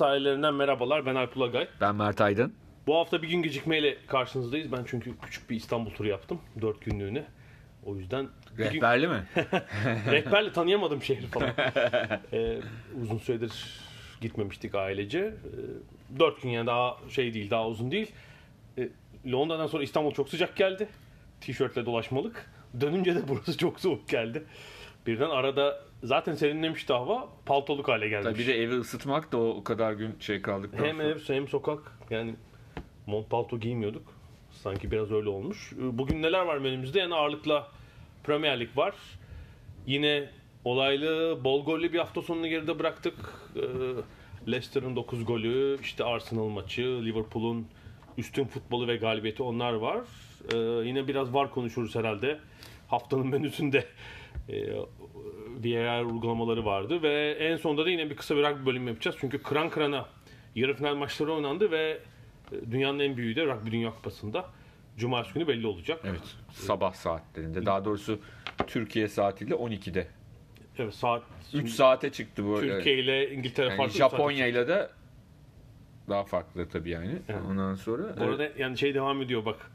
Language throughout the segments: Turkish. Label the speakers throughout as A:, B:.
A: Sahillerinden merhabalar. Ben Alp Ulagay.
B: Ben Mert Aydın.
A: Bu hafta bir gün gecikmeyle karşınızdayız. Ben çünkü küçük bir İstanbul turu yaptım. Dört günlüğüne. O yüzden bir gün-
B: Rehberli mi?
A: rehberle tanıyamadım şehri falan. Ee, uzun süredir gitmemiştik ailece. Ee, dört gün yani daha şey değil, daha uzun değil. Ee, Londra'dan sonra İstanbul çok sıcak geldi. Tişörtle dolaşmalık. Dönünce de burası çok soğuk geldi. Birden arada zaten serinlemişti hava. Paltoluk hale gelmiş.
B: Tabii bir de evi ısıtmak da o, kadar gün şey kaldıktan
A: Hem
B: sonra.
A: ev hem sokak yani mont palto giymiyorduk. Sanki biraz öyle olmuş. Ee, Bugün neler var menümüzde? Yani ağırlıkla Premier Lig var. Yine olaylı, bol gollü bir hafta sonunu geride bıraktık. Ee, Leicester'ın 9 golü, işte Arsenal maçı, Liverpool'un üstün futbolu ve galibiyeti onlar var. Ee, yine biraz var konuşuruz herhalde. Haftanın menüsünde VAR uygulamaları vardı ve en sonunda da yine bir kısa bir rugby bölüm yapacağız. Çünkü kıran kırana yarı final maçları oynandı ve e, dünyanın en büyüğü de Rugby Dünya Kupası'nda Cumartesi günü belli olacak.
B: Evet. Sabah saatlerinde. Daha doğrusu Türkiye saatiyle 12'de.
A: Evet, saat
B: 3 saate çıktı bu.
A: Türkiye ile İngiltere
B: yani
A: farklı.
B: Japonya ile de daha farklı tabii yani.
A: Evet.
B: Ondan sonra
A: Bu arada yani şey devam ediyor bak.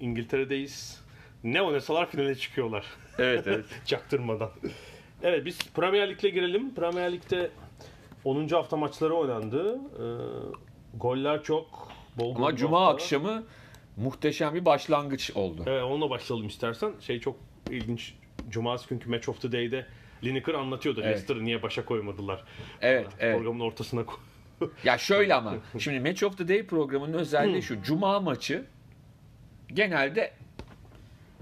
A: İngiltere'deyiz. Ne oynasalar finale çıkıyorlar.
B: evet evet.
A: Çaktırmadan. Evet biz Premier Lig'le girelim. Premier Lig'de 10. hafta maçları oynandı. Ee, goller çok. Bol
B: Ama cuma
A: hafta.
B: akşamı muhteşem bir başlangıç oldu.
A: Evet onunla başlayalım istersen. Şey çok ilginç. Cumartesi günkü Match of the Day'de Lineker anlatıyordu.
B: Evet.
A: Leicester'ı niye başa koymadılar.
B: Evet, evet.
A: Programın ortasına koy.
B: Ya şöyle ama şimdi Match of the Day programının özelliği şu. Cuma maçı genelde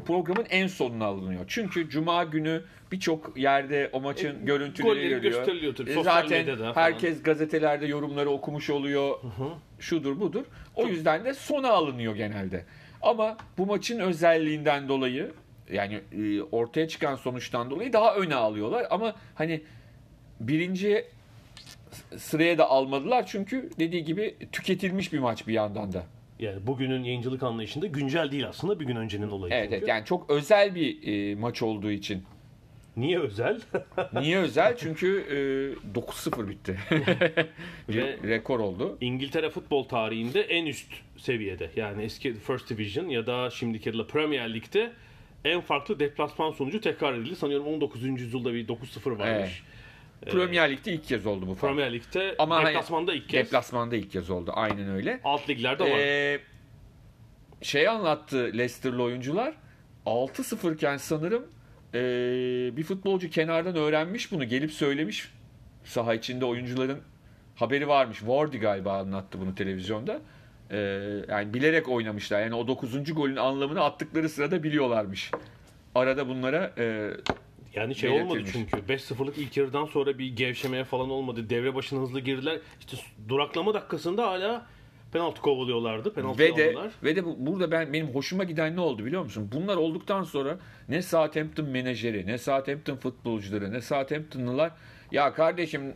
B: programın en sonuna alınıyor. Çünkü cuma günü birçok yerde o maçın
A: E,
B: görüntüleri
A: gösteriliyor tabii,
B: E, Zaten herkes gazetelerde yorumları okumuş oluyor. Şudur budur. O yüzden de sona alınıyor genelde. Ama bu maçın özelliğinden dolayı yani e, ortaya çıkan sonuçtan dolayı daha öne alıyorlar. Ama hani birinci sıraya da almadılar çünkü dediği gibi tüketilmiş bir maç bir yandan da.
A: Yani bugünün yayıncılık anlayışında güncel değil aslında bir gün öncenin olayı.
B: Evet, evet yani çok özel bir e, maç olduğu için.
A: Niye özel?
B: Niye özel? Çünkü e, 9-0 bitti.
A: Ve-
B: rekor oldu.
A: İngiltere futbol tarihinde en üst seviyede. Yani eski First Division ya da şimdiki Premier Lig'de en farklı deplasman sonucu tekrar edildi. Sanıyorum 19. yüzyılda bir 9-0 varmış.
B: Premier Lig'de ilk kez oldu bu falan.
A: Premier Lig'de
B: Ama hani-
A: deplasmanda ilk kez.
B: Deplasmanda ilk kez oldu. Aynen öyle.
A: Alt liglerde var.
B: Ee, şey anlattı Leicester'lı oyuncular. 6-0 iken sanırım ee, bir futbolcu kenardan öğrenmiş bunu. Gelip söylemiş saha içinde oyuncuların haberi varmış. Wardy galiba anlattı bunu televizyonda. Ee, yani bilerek oynamışlar. Yani o 9. golün anlamını attıkları sırada biliyorlarmış. Arada bunlara ee,
A: Yani şey olmadı çünkü 5-0'lık ilk yarıdan sonra bir gevşemeye falan olmadı. Devre başına hızlı girdiler. İşte duraklama dakikasında hala penaltı kovalıyorlardı. Penaltı
B: Ve de
A: aldılar.
B: ve de bu- burada ben benim hoşuma giden ne oldu biliyor musun? Bunlar olduktan sonra ne Southampton menajeri, ne Southampton futbolcuları, ne Southamptonlılar ya kardeşim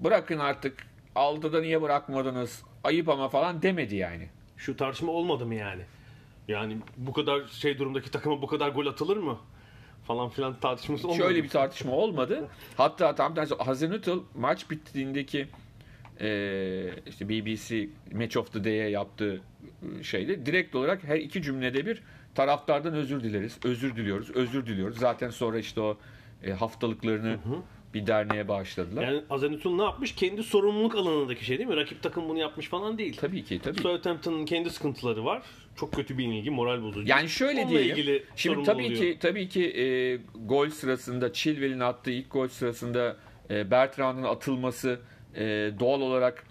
B: bırakın artık altıda niye bırakmadınız? Ayıp ama falan demedi yani.
A: Şu tartışma olmadı mı yani? Yani bu kadar şey durumdaki takıma bu kadar gol atılır mı? Falan filan tartışması olmadı.
B: Şöyle bir tartışma olmadı. Hatta tam tersi Hazenhüttl maç bittiğindeki eee, işte BBC Match of the Day'e yaptığı şeyde direkt olarak her iki cümlede bir taraftardan özür dileriz. Özür diliyoruz. Özür diliyoruz. Zaten sonra işte o e, haftalıklarını bir derneğe bağışladılar.
A: Yani Azenut'un ne yapmış? Kendi sorumluluk alanındaki şey değil mi? Rakip takım bunu yapmış falan değil.
B: tabii ki tabii.
A: Southampton'ın kendi sıkıntıları var. Çok kötü bir ilgi, moral bozucu.
B: Yani şöyle
A: Onunla
B: diyelim.
A: ilgili
B: Şimdi tabii
A: oluyor.
B: ki tabii ki e, gol sırasında Chilwell'in attığı ilk gol sırasında e, Bertrand'ın atılması e, doğal olarak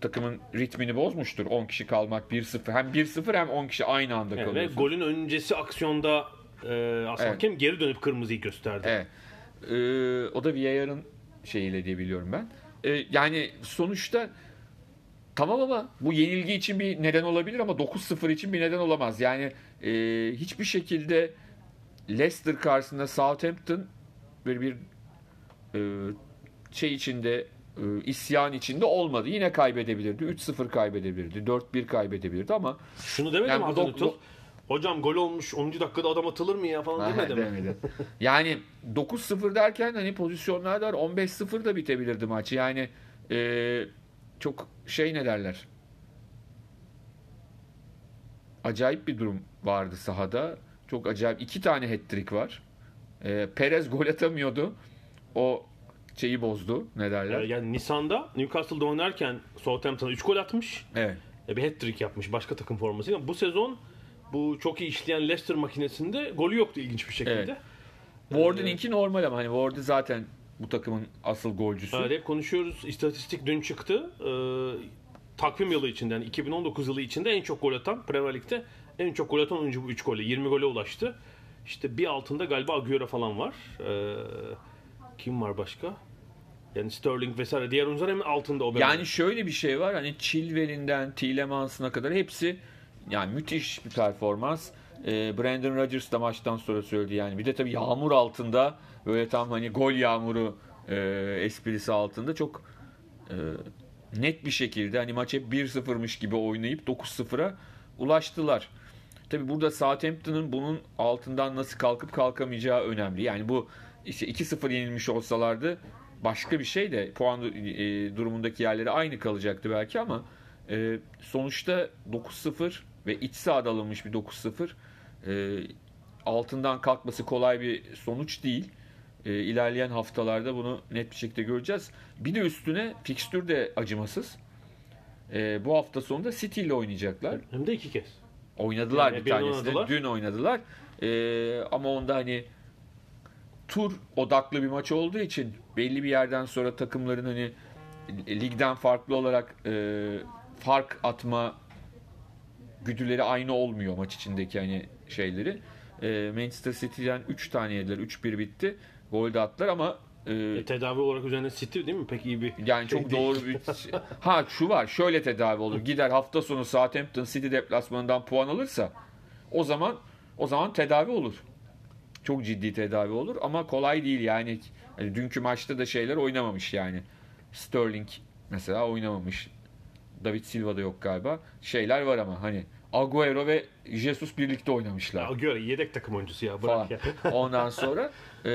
B: takımın ritmini bozmuştur. 10 kişi kalmak 1-0. Hem 1-0 hem 10 kişi aynı anda
A: Yani ve
B: kalıyorsun.
A: golün öncesi aksiyonda e, aslında
B: Evet.
A: hakem geri dönüp kırmızıyı gösterdi.
B: Evet. Ee, o da VAR'ın şeyiyle diye biliyorum ben. Ee, yani sonuçta tamam ama bu yenilgi için bir neden olabilir ama 9-0 için bir neden olamaz. Yani e, hiçbir şekilde Leicester karşısında Southampton böyle bir e, şey içinde e, isyan içinde olmadı. Yine kaybedebilirdi. 3-0 kaybedebilirdi. 4-1 kaybedebilirdi ama
A: Şunu demedi
B: Yani dok-
A: Hazenut'un? Hocam gol olmuş 10. dakikada adam atılır mı ya falan demedi mi?
B: Demedi. Yani 9-0 derken hani pozisyonlar var 15-0 da bitebilirdi maç. Yani e, çok şey ne derler. Acayip bir durum vardı sahada. Çok acayip. iki tane hat-trick var. E, Perez gol atamıyordu. O şeyi bozdu. Ne derler?
A: E, Yani Nisan'da Newcastle'da oynarken Southampton'a 3 gol atmış.
B: Evet.
A: E, bir hat-trick yapmış başka takım formasıyla. Bu sezon bu çok iyi işleyen Leicester makinesinde golü yoktu ilginç bir şekilde.
B: Evet. Warden'inki normal ama hani Warden zaten bu takımın asıl golcüsü.
A: Evet, hep konuşuyoruz. İstatistik dün çıktı. Ee, takvim yılı içinde yani 2019 yılı içinde en çok gol atan Premier Lig'de en çok gol atan oyuncu bu 3 gole. 20 gole ulaştı. İşte bir altında galiba Agüero falan var. Ee, kim var başka? Yani Sterling vesaire diğer oyuncular hem altında o
B: Yani şöyle bir şey var hani Chilwell'inden Tielemans'ına kadar hepsi yani müthiş bir performans. Ee, Brandon Rodgers da maçtan sonra söyledi yani. Bir de tabii yağmur altında böyle tam hani gol yağmuru e, esprisi altında çok e, net bir şekilde hani maç hep 1-0'mış gibi oynayıp 9-0'a ulaştılar. Tabii burada Southampton'ın bunun altından nasıl kalkıp kalkamayacağı önemli. Yani bu işte 2-0 yenilmiş olsalardı başka bir şey de puan e, durumundaki yerleri aynı kalacaktı belki ama e, sonuçta 9-0 ve iç sahada alınmış bir 9-0 e, altından kalkması kolay bir sonuç değil. E, ilerleyen haftalarda bunu net bir şekilde göreceğiz. Bir de üstüne fikstür de acımasız. E, bu hafta sonunda City ile oynayacaklar.
A: Hem de iki kez.
B: Oynadılar
A: Yani
B: bir tanesini.
A: oynadılar.
B: Dün oynadılar. Ee, ama onda hani tur odaklı bir maç olduğu için belli bir yerden sonra takımların hani ligden farklı olarak e, fark atma güdüleri aynı olmuyor maç içindeki hani şeyleri. E, Manchester City'den 3 tane yediler. 3-1 bitti. Gol de attılar ama e,
A: E, tedavi olarak üzerine City değil mi? Pek iyi bir
B: yani
A: şey
B: çok
A: değil.
B: doğru bir ha şu var şöyle tedavi olur gider hafta sonu Southampton City deplasmanından puan alırsa o zaman o zaman tedavi olur çok ciddi tedavi olur ama kolay değil yani Hani dünkü maçta da şeyler oynamamış yani Sterling mesela oynamamış David Silva da yok galiba şeyler var ama hani Agüero ve Jesus birlikte oynamışlar
A: göre yedek takım oyuncusu ya
B: falan.
A: bırak ya.
B: Ondan sonra e,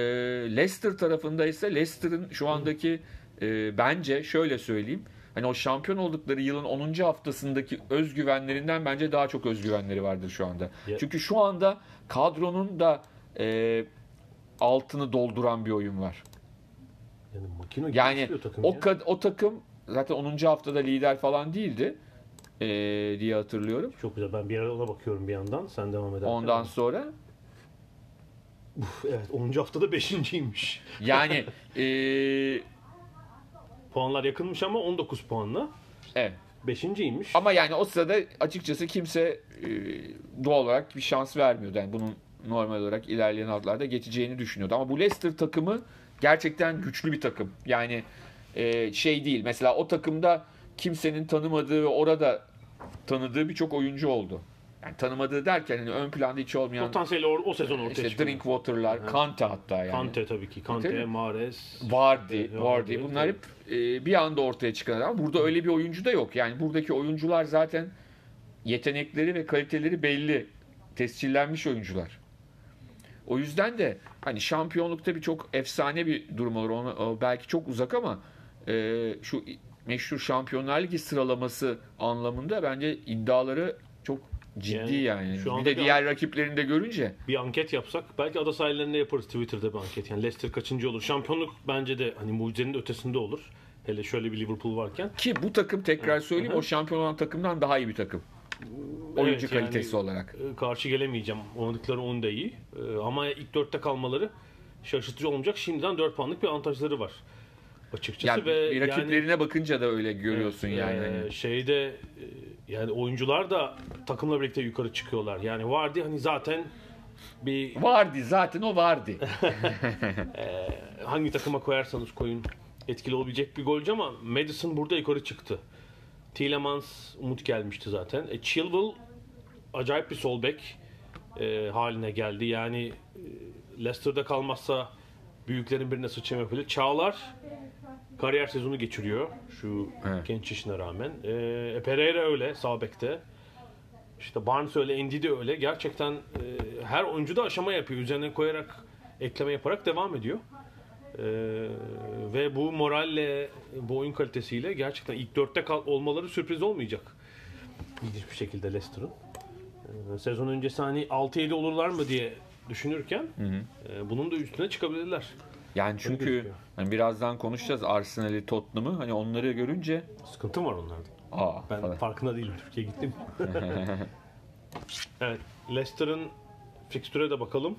B: Leicester tarafında ise Leicester'ın şu andaki e, bence şöyle söyleyeyim. Hani o şampiyon oldukları yılın 10. haftasındaki özgüvenlerinden bence daha çok özgüvenleri vardır şu anda.
A: Ya-
B: Çünkü şu anda kadronun da e, altını dolduran bir oyun var.
A: Yani makine
B: Yani
A: takım
B: o
A: ya.
B: kad- o takım zaten 10. haftada lider falan değildi e, diye hatırlıyorum.
A: Çok güzel. Ben bir ara ona bakıyorum bir yandan. Sen devam ederken.
B: Ondan sonra
A: Uf, evet 10. haftada 5.ymiş.
B: yani e,
A: Puanlar yakınmış ama 19 puanla.
B: evet.
A: 5.ymiş.
B: Ama yani o sırada açıkçası kimse e, doğal olarak bir şans vermiyordu. Yani bunun normal olarak ilerleyen haftalarda geçeceğini düşünüyordu. Ama bu Leicester takımı gerçekten güçlü bir takım. Yani e, şey değil. Mesela o takımda kimsenin tanımadığı ve orada tanıdığı birçok oyuncu oldu. Yani tanımadığı derken hani ön planda hiç olmayan
A: Potansiyeli o, o sezon ortaya
B: işte
A: çıkıyor.
B: Drinkwater'lar, Kante hatta yani.
A: Kante tabii ki. Kante,
B: Tabii.
A: Mahrez.
B: Vardy,
A: Evet,
B: Vardy. Bunlar hep e, bir anda ortaya çıkan ama burada öyle bir oyuncu da yok. Yani buradaki oyuncular zaten yetenekleri ve kaliteleri belli. Tescillenmiş oyuncular. O yüzden de hani şampiyonlukta bir çok efsane bir durum olur. Ona, belki çok uzak ama e, şu meşhur Şampiyonlar Ligi sıralaması anlamında bence iddiaları çok Ciddi
A: Yani
B: yani.
A: şu
B: Bir de diğer rakiplerini de görünce
A: bir anket yapsak belki ada sahillerinde yaparız Twitter'da bir anket. Yani Leicester kaçıncı olur? Şampiyonluk bence de hani mucizenin ötesinde olur. Hele şöyle bir Liverpool varken.
B: ki bu takım tekrar söyleyeyim
A: Hı hı.
B: o şampiyon olan takımdan daha iyi bir takım. Oyuncu
A: Evet, yani-
B: kalitesi olarak.
A: E, Karşı gelemeyeceğim. Oynadıkları onun da iyi. E, Ama ilk dörtte kalmaları şaşırtıcı olmayacak. Şimdiden 4 puanlık bir avantajları var. Açıkçası
B: Yani
A: ve
B: rakiplerine bakınca da öyle görüyorsun
A: Evet,
B: yani.
A: e,
B: hani.
A: şeyde e, yani oyuncular da takımla birlikte yukarı çıkıyorlar. Yani vardı hani zaten bir
B: Vardı zaten o vardı.
A: hangi takıma koyarsanız koyun etkili olabilecek bir golcü ama Madison burada yukarı çıktı. Tielemans umut gelmişti zaten. E, Chilwell acayip bir sol bek e, haline geldi. Yani e, Leicester'da kalmazsa büyüklerin birine sıçrama yapabilir. Çağlar kariyer sezonu geçiriyor şu
B: Evet.
A: genç yaşına rağmen. E, Pereira öyle sağ bekte. İşte Barnes öyle, Endi de öyle. Gerçekten e, her oyuncu da aşama yapıyor. Üzerine koyarak, ekleme yaparak devam ediyor. E, ve bu moralle, bu oyun kalitesiyle gerçekten ilk dörtte kal- olmaları sürpriz olmayacak. İlginç bir şekilde Leicester'ın. E, sezon öncesi hani 6-7 olurlar mı diye düşünürken e, bunun da üstüne çıkabilirler.
B: Yani çünkü hani birazdan konuşacağız Arsenal'i, Tottenham'ı. Hani onları görünce
A: Sıkıntım var onlarda.
B: aa
A: Ben
B: falan.
A: farkında değilim. Türkiye'ye gittim. evet. Leicester'ın fikstüre de bakalım.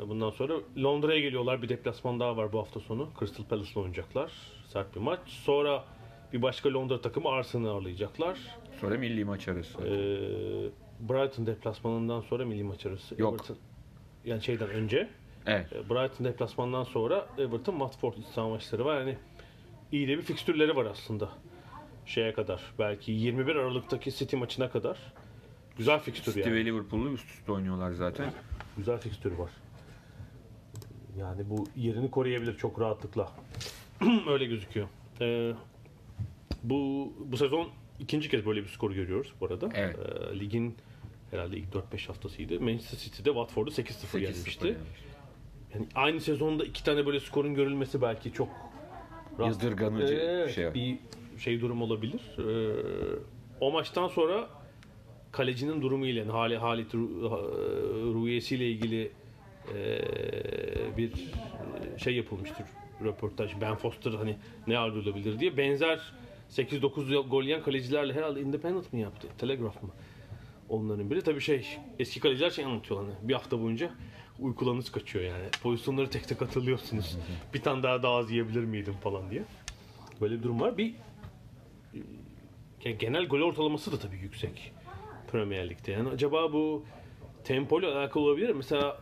A: E, Bundan sonra Londra'ya geliyorlar. Bir deplasman daha var bu hafta sonu. Crystal Palace'la oynayacaklar. Sert bir maç. Sonra bir başka Londra takımı Arsenal'ı ağırlayacaklar.
B: Sonra milli maç arası.
A: Ee, Brighton deplasmanından sonra milli maç arası.
B: Yok.
A: Everton- yani şeyden önce.
B: Evet.
A: E, Brighton deplasmandan sonra Everton Watford saha maçları var. Yani iyi de bir fikstürleri var aslında. Şeye kadar. Belki 21 Aralık'taki City maçına kadar. Güzel fikstür
B: City
A: yani.
B: ve Liverpool'u üst üste oynuyorlar zaten.
A: Güzel fikstürü var. Yani bu yerini koruyabilir çok rahatlıkla. Öyle gözüküyor. Ee, bu bu sezon ikinci kez böyle bir skor görüyoruz bu arada.
B: Evet.
A: Ee, ligin herhalde ilk 4-5 haftasıydı. Manchester City'de Watford'u 8-0
B: 8-0
A: yenmişti.
B: yenmiş.
A: Yani aynı sezonda iki tane böyle skorun görülmesi belki çok rast-
B: Yadırganıcı
A: Evet,
B: bir şey var.
A: bir şey durum olabilir. Ee, o maçtan sonra kalecinin durumu ile hali Halit Ru- ha- Ruyesi ile ilgili e, bir şey yapılmıştır röportaj. Ben Foster hani ne olabilir diye benzer 8-9 gol yiyen kalecilerle herhalde Independent mi yaptı? Telegraph mı? Onların biri tabii şey eski kaleciler şey anlatıyorlar hani bir hafta boyunca uykularınız kaçıyor yani. Pozisyonları tek tek hatırlıyorsunuz. bir tane daha daha az yiyebilir miydim falan diye. Böyle bir durum var. Bir yani genel gol ortalaması da tabii yüksek Premier Lig'de. Yani acaba bu tempo ile alakalı olabilir mi? Mesela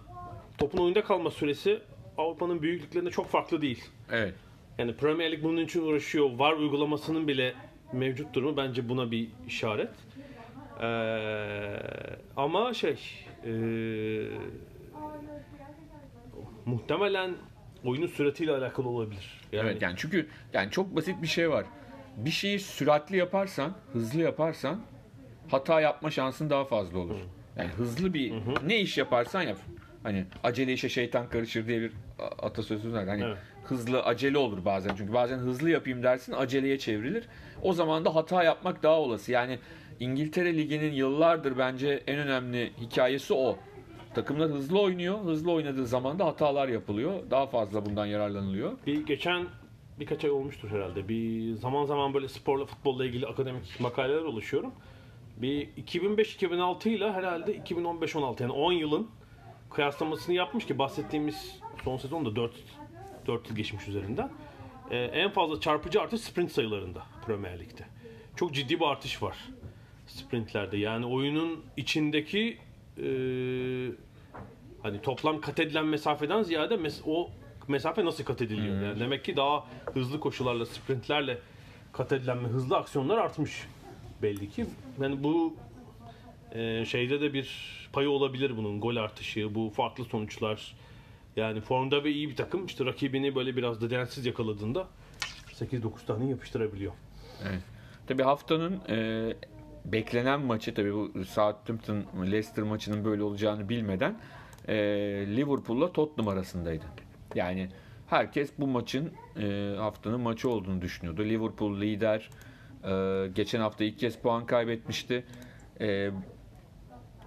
A: topun oyunda kalma süresi Avrupa'nın büyük liglerinde çok farklı değil.
B: Evet.
A: Yani Premier Lig bunun için uğraşıyor. VAR uygulamasının bile mevcut durumu bence buna bir işaret. Ee, ama şey ee, muhtemelen oyunun süratiyle alakalı olabilir. Yani,
B: Evet yani çünkü yani çok basit bir şey var. Bir şeyi süratli yaparsan, hızlı yaparsan hata yapma şansın daha fazla olur. Yani hızlı bir ne iş yaparsan yap. Hani acele işe şeytan karışır diye bir a- atasözü var. Hani
A: Evet.
B: hızlı acele olur bazen. Çünkü bazen hızlı yapayım dersin aceleye çevrilir. O zaman da hata yapmak daha olası. Yani İngiltere Ligi'nin yıllardır bence en önemli hikayesi o. Takımlar hızlı oynuyor. Hızlı oynadığı zaman da hatalar yapılıyor. Daha fazla bundan yararlanılıyor.
A: Bir geçen birkaç ay olmuştur herhalde. Bir zaman zaman böyle sporla futbolla ilgili akademik makaleler oluşuyorum. Bir 2005-2006 ile herhalde 2015-16 yani 10 yılın kıyaslamasını yapmış ki bahsettiğimiz son sezonda 4 4 yıl geçmiş üzerinden. Ee, en fazla çarpıcı artış sprint sayılarında Premier Lig'de. Çok ciddi bir artış var sprintlerde. Yani oyunun içindeki e, hani toplam kat edilen mesafeden ziyade mes- o mesafe nasıl kat ediliyor? Yani demek ki daha hızlı koşularla, sprintlerle kat edilen ve hızlı aksiyonlar artmış belli ki. Yani bu e, şeyde de bir payı olabilir bunun gol artışı, bu farklı sonuçlar. Yani formda ve iyi bir takım işte rakibini böyle biraz da densiz yakaladığında 8-9 tane yapıştırabiliyor.
B: Evet. Tabii haftanın e, beklenen maçı tabii bu Southampton Leicester maçının böyle olacağını bilmeden e, Liverpool'la Tottenham arasındaydı. Yani herkes bu maçın e, haftanın maçı olduğunu düşünüyordu. Liverpool lider. E, geçen hafta ilk kez puan kaybetmişti. E,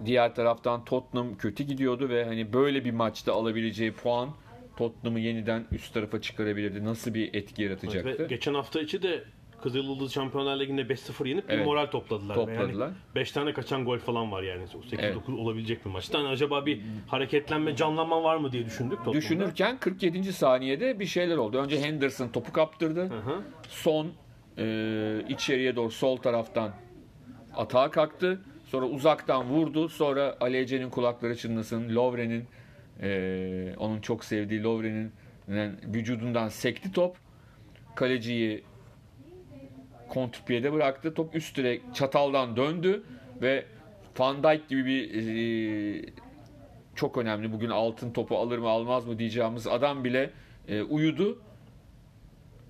B: diğer taraftan Tottenham kötü gidiyordu ve hani böyle bir maçta alabileceği puan Tottenham'ı yeniden üst tarafa çıkarabilirdi. Nasıl bir etki yaratacaktı?
A: Ve geçen hafta içi de Kızıl Yıldız Şampiyonlar Ligi'nde 5-0 yenip bir
B: Evet.
A: moral topladılar.
B: Topladılar.
A: Yani 5 tane kaçan gol falan var yani. 8-9
B: Evet.
A: olabilecek bir maçta. Hani acaba bir hareketlenme, canlanma var mı diye düşündük. Tottenham'da.
B: Düşünürken 47. saniyede bir şeyler oldu. Önce Henderson topu kaptırdı.
A: Hı hı.
B: Son e, içeriye doğru sol taraftan atağa kalktı. Sonra uzaktan vurdu. Sonra Alece'nin kulakları çınlasın. Lovren'in e, onun çok sevdiği Lovren'in vücudundan sekti top. Kaleciyi kontrpiyede bıraktı. Top üst direk çataldan döndü ve Van Dijk gibi bir e, çok önemli. Bugün altın topu alır mı almaz mı diyeceğimiz adam bile e, uyudu.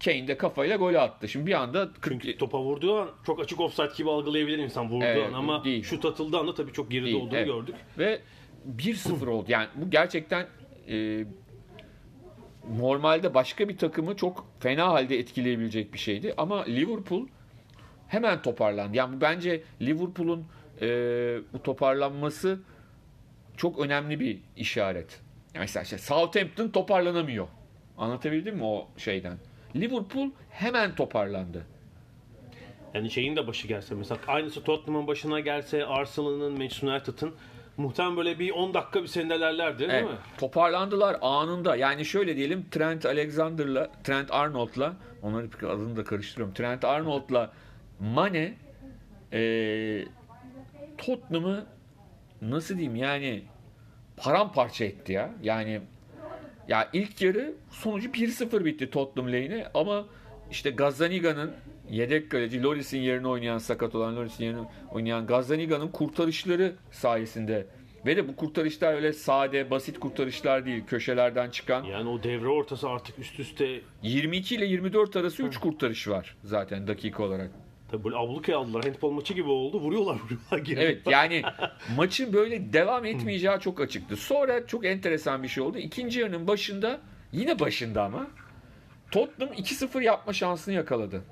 B: Kane de kafayla golü attı. Şimdi bir anda 40
A: Çünkü topa vurduğu an çok açık offside gibi algılayabilir insan vurduğu
B: Evet,
A: an ama
B: değil.
A: şut atıldığı anda tabii çok geride
B: Değil,
A: olduğunu
B: evet.
A: gördük.
B: ve 1-0 oldu. Yani bu gerçekten e, normalde başka bir takımı çok fena halde etkileyebilecek bir şeydi. Ama Liverpool hemen toparlandı. Yani bence Liverpool'un e, bu toparlanması çok önemli bir işaret. Yani mesela işte Southampton toparlanamıyor. Anlatabildim mi o şeyden? Liverpool hemen toparlandı.
A: Yani şeyin de başı gelse mesela aynısı Tottenham'ın başına gelse Arsenal'ın, Manchester United'ın muhtemelen böyle bir 10 dakika bir sendelerlerdi değil
B: Evet,
A: mi?
B: toparlandılar anında. Yani şöyle diyelim Trent Alexander'la Trent Arnold'la onları bir adını da karıştırıyorum. Trent Arnold'la Mane e, Tottenham'ı nasıl diyeyim yani paramparça etti ya. Yani ya ilk yarı sonucu 1-0 bitti Tottenham lehine ama işte Gazzaniga'nın yedek kaleci Loris'in yerine oynayan sakat olan Loris'in yerine oynayan Gazzaniga'nın kurtarışları sayesinde ve de bu kurtarışlar öyle sade basit kurtarışlar değil köşelerden çıkan
A: Yani o devre ortası artık üst üste
B: 22 ile 24 arası 3 kurtarış var zaten dakika olarak.
A: tabii böyle ablukaya aldılar. Handball maçı gibi oldu. Vuruyorlar vuruyorlar geri.
B: Evet yani maçın böyle devam etmeyeceği çok açıktı. Sonra çok enteresan bir şey oldu. İkinci yarının başında yine başında ama Tottenham 2-0 yapma şansını yakaladı.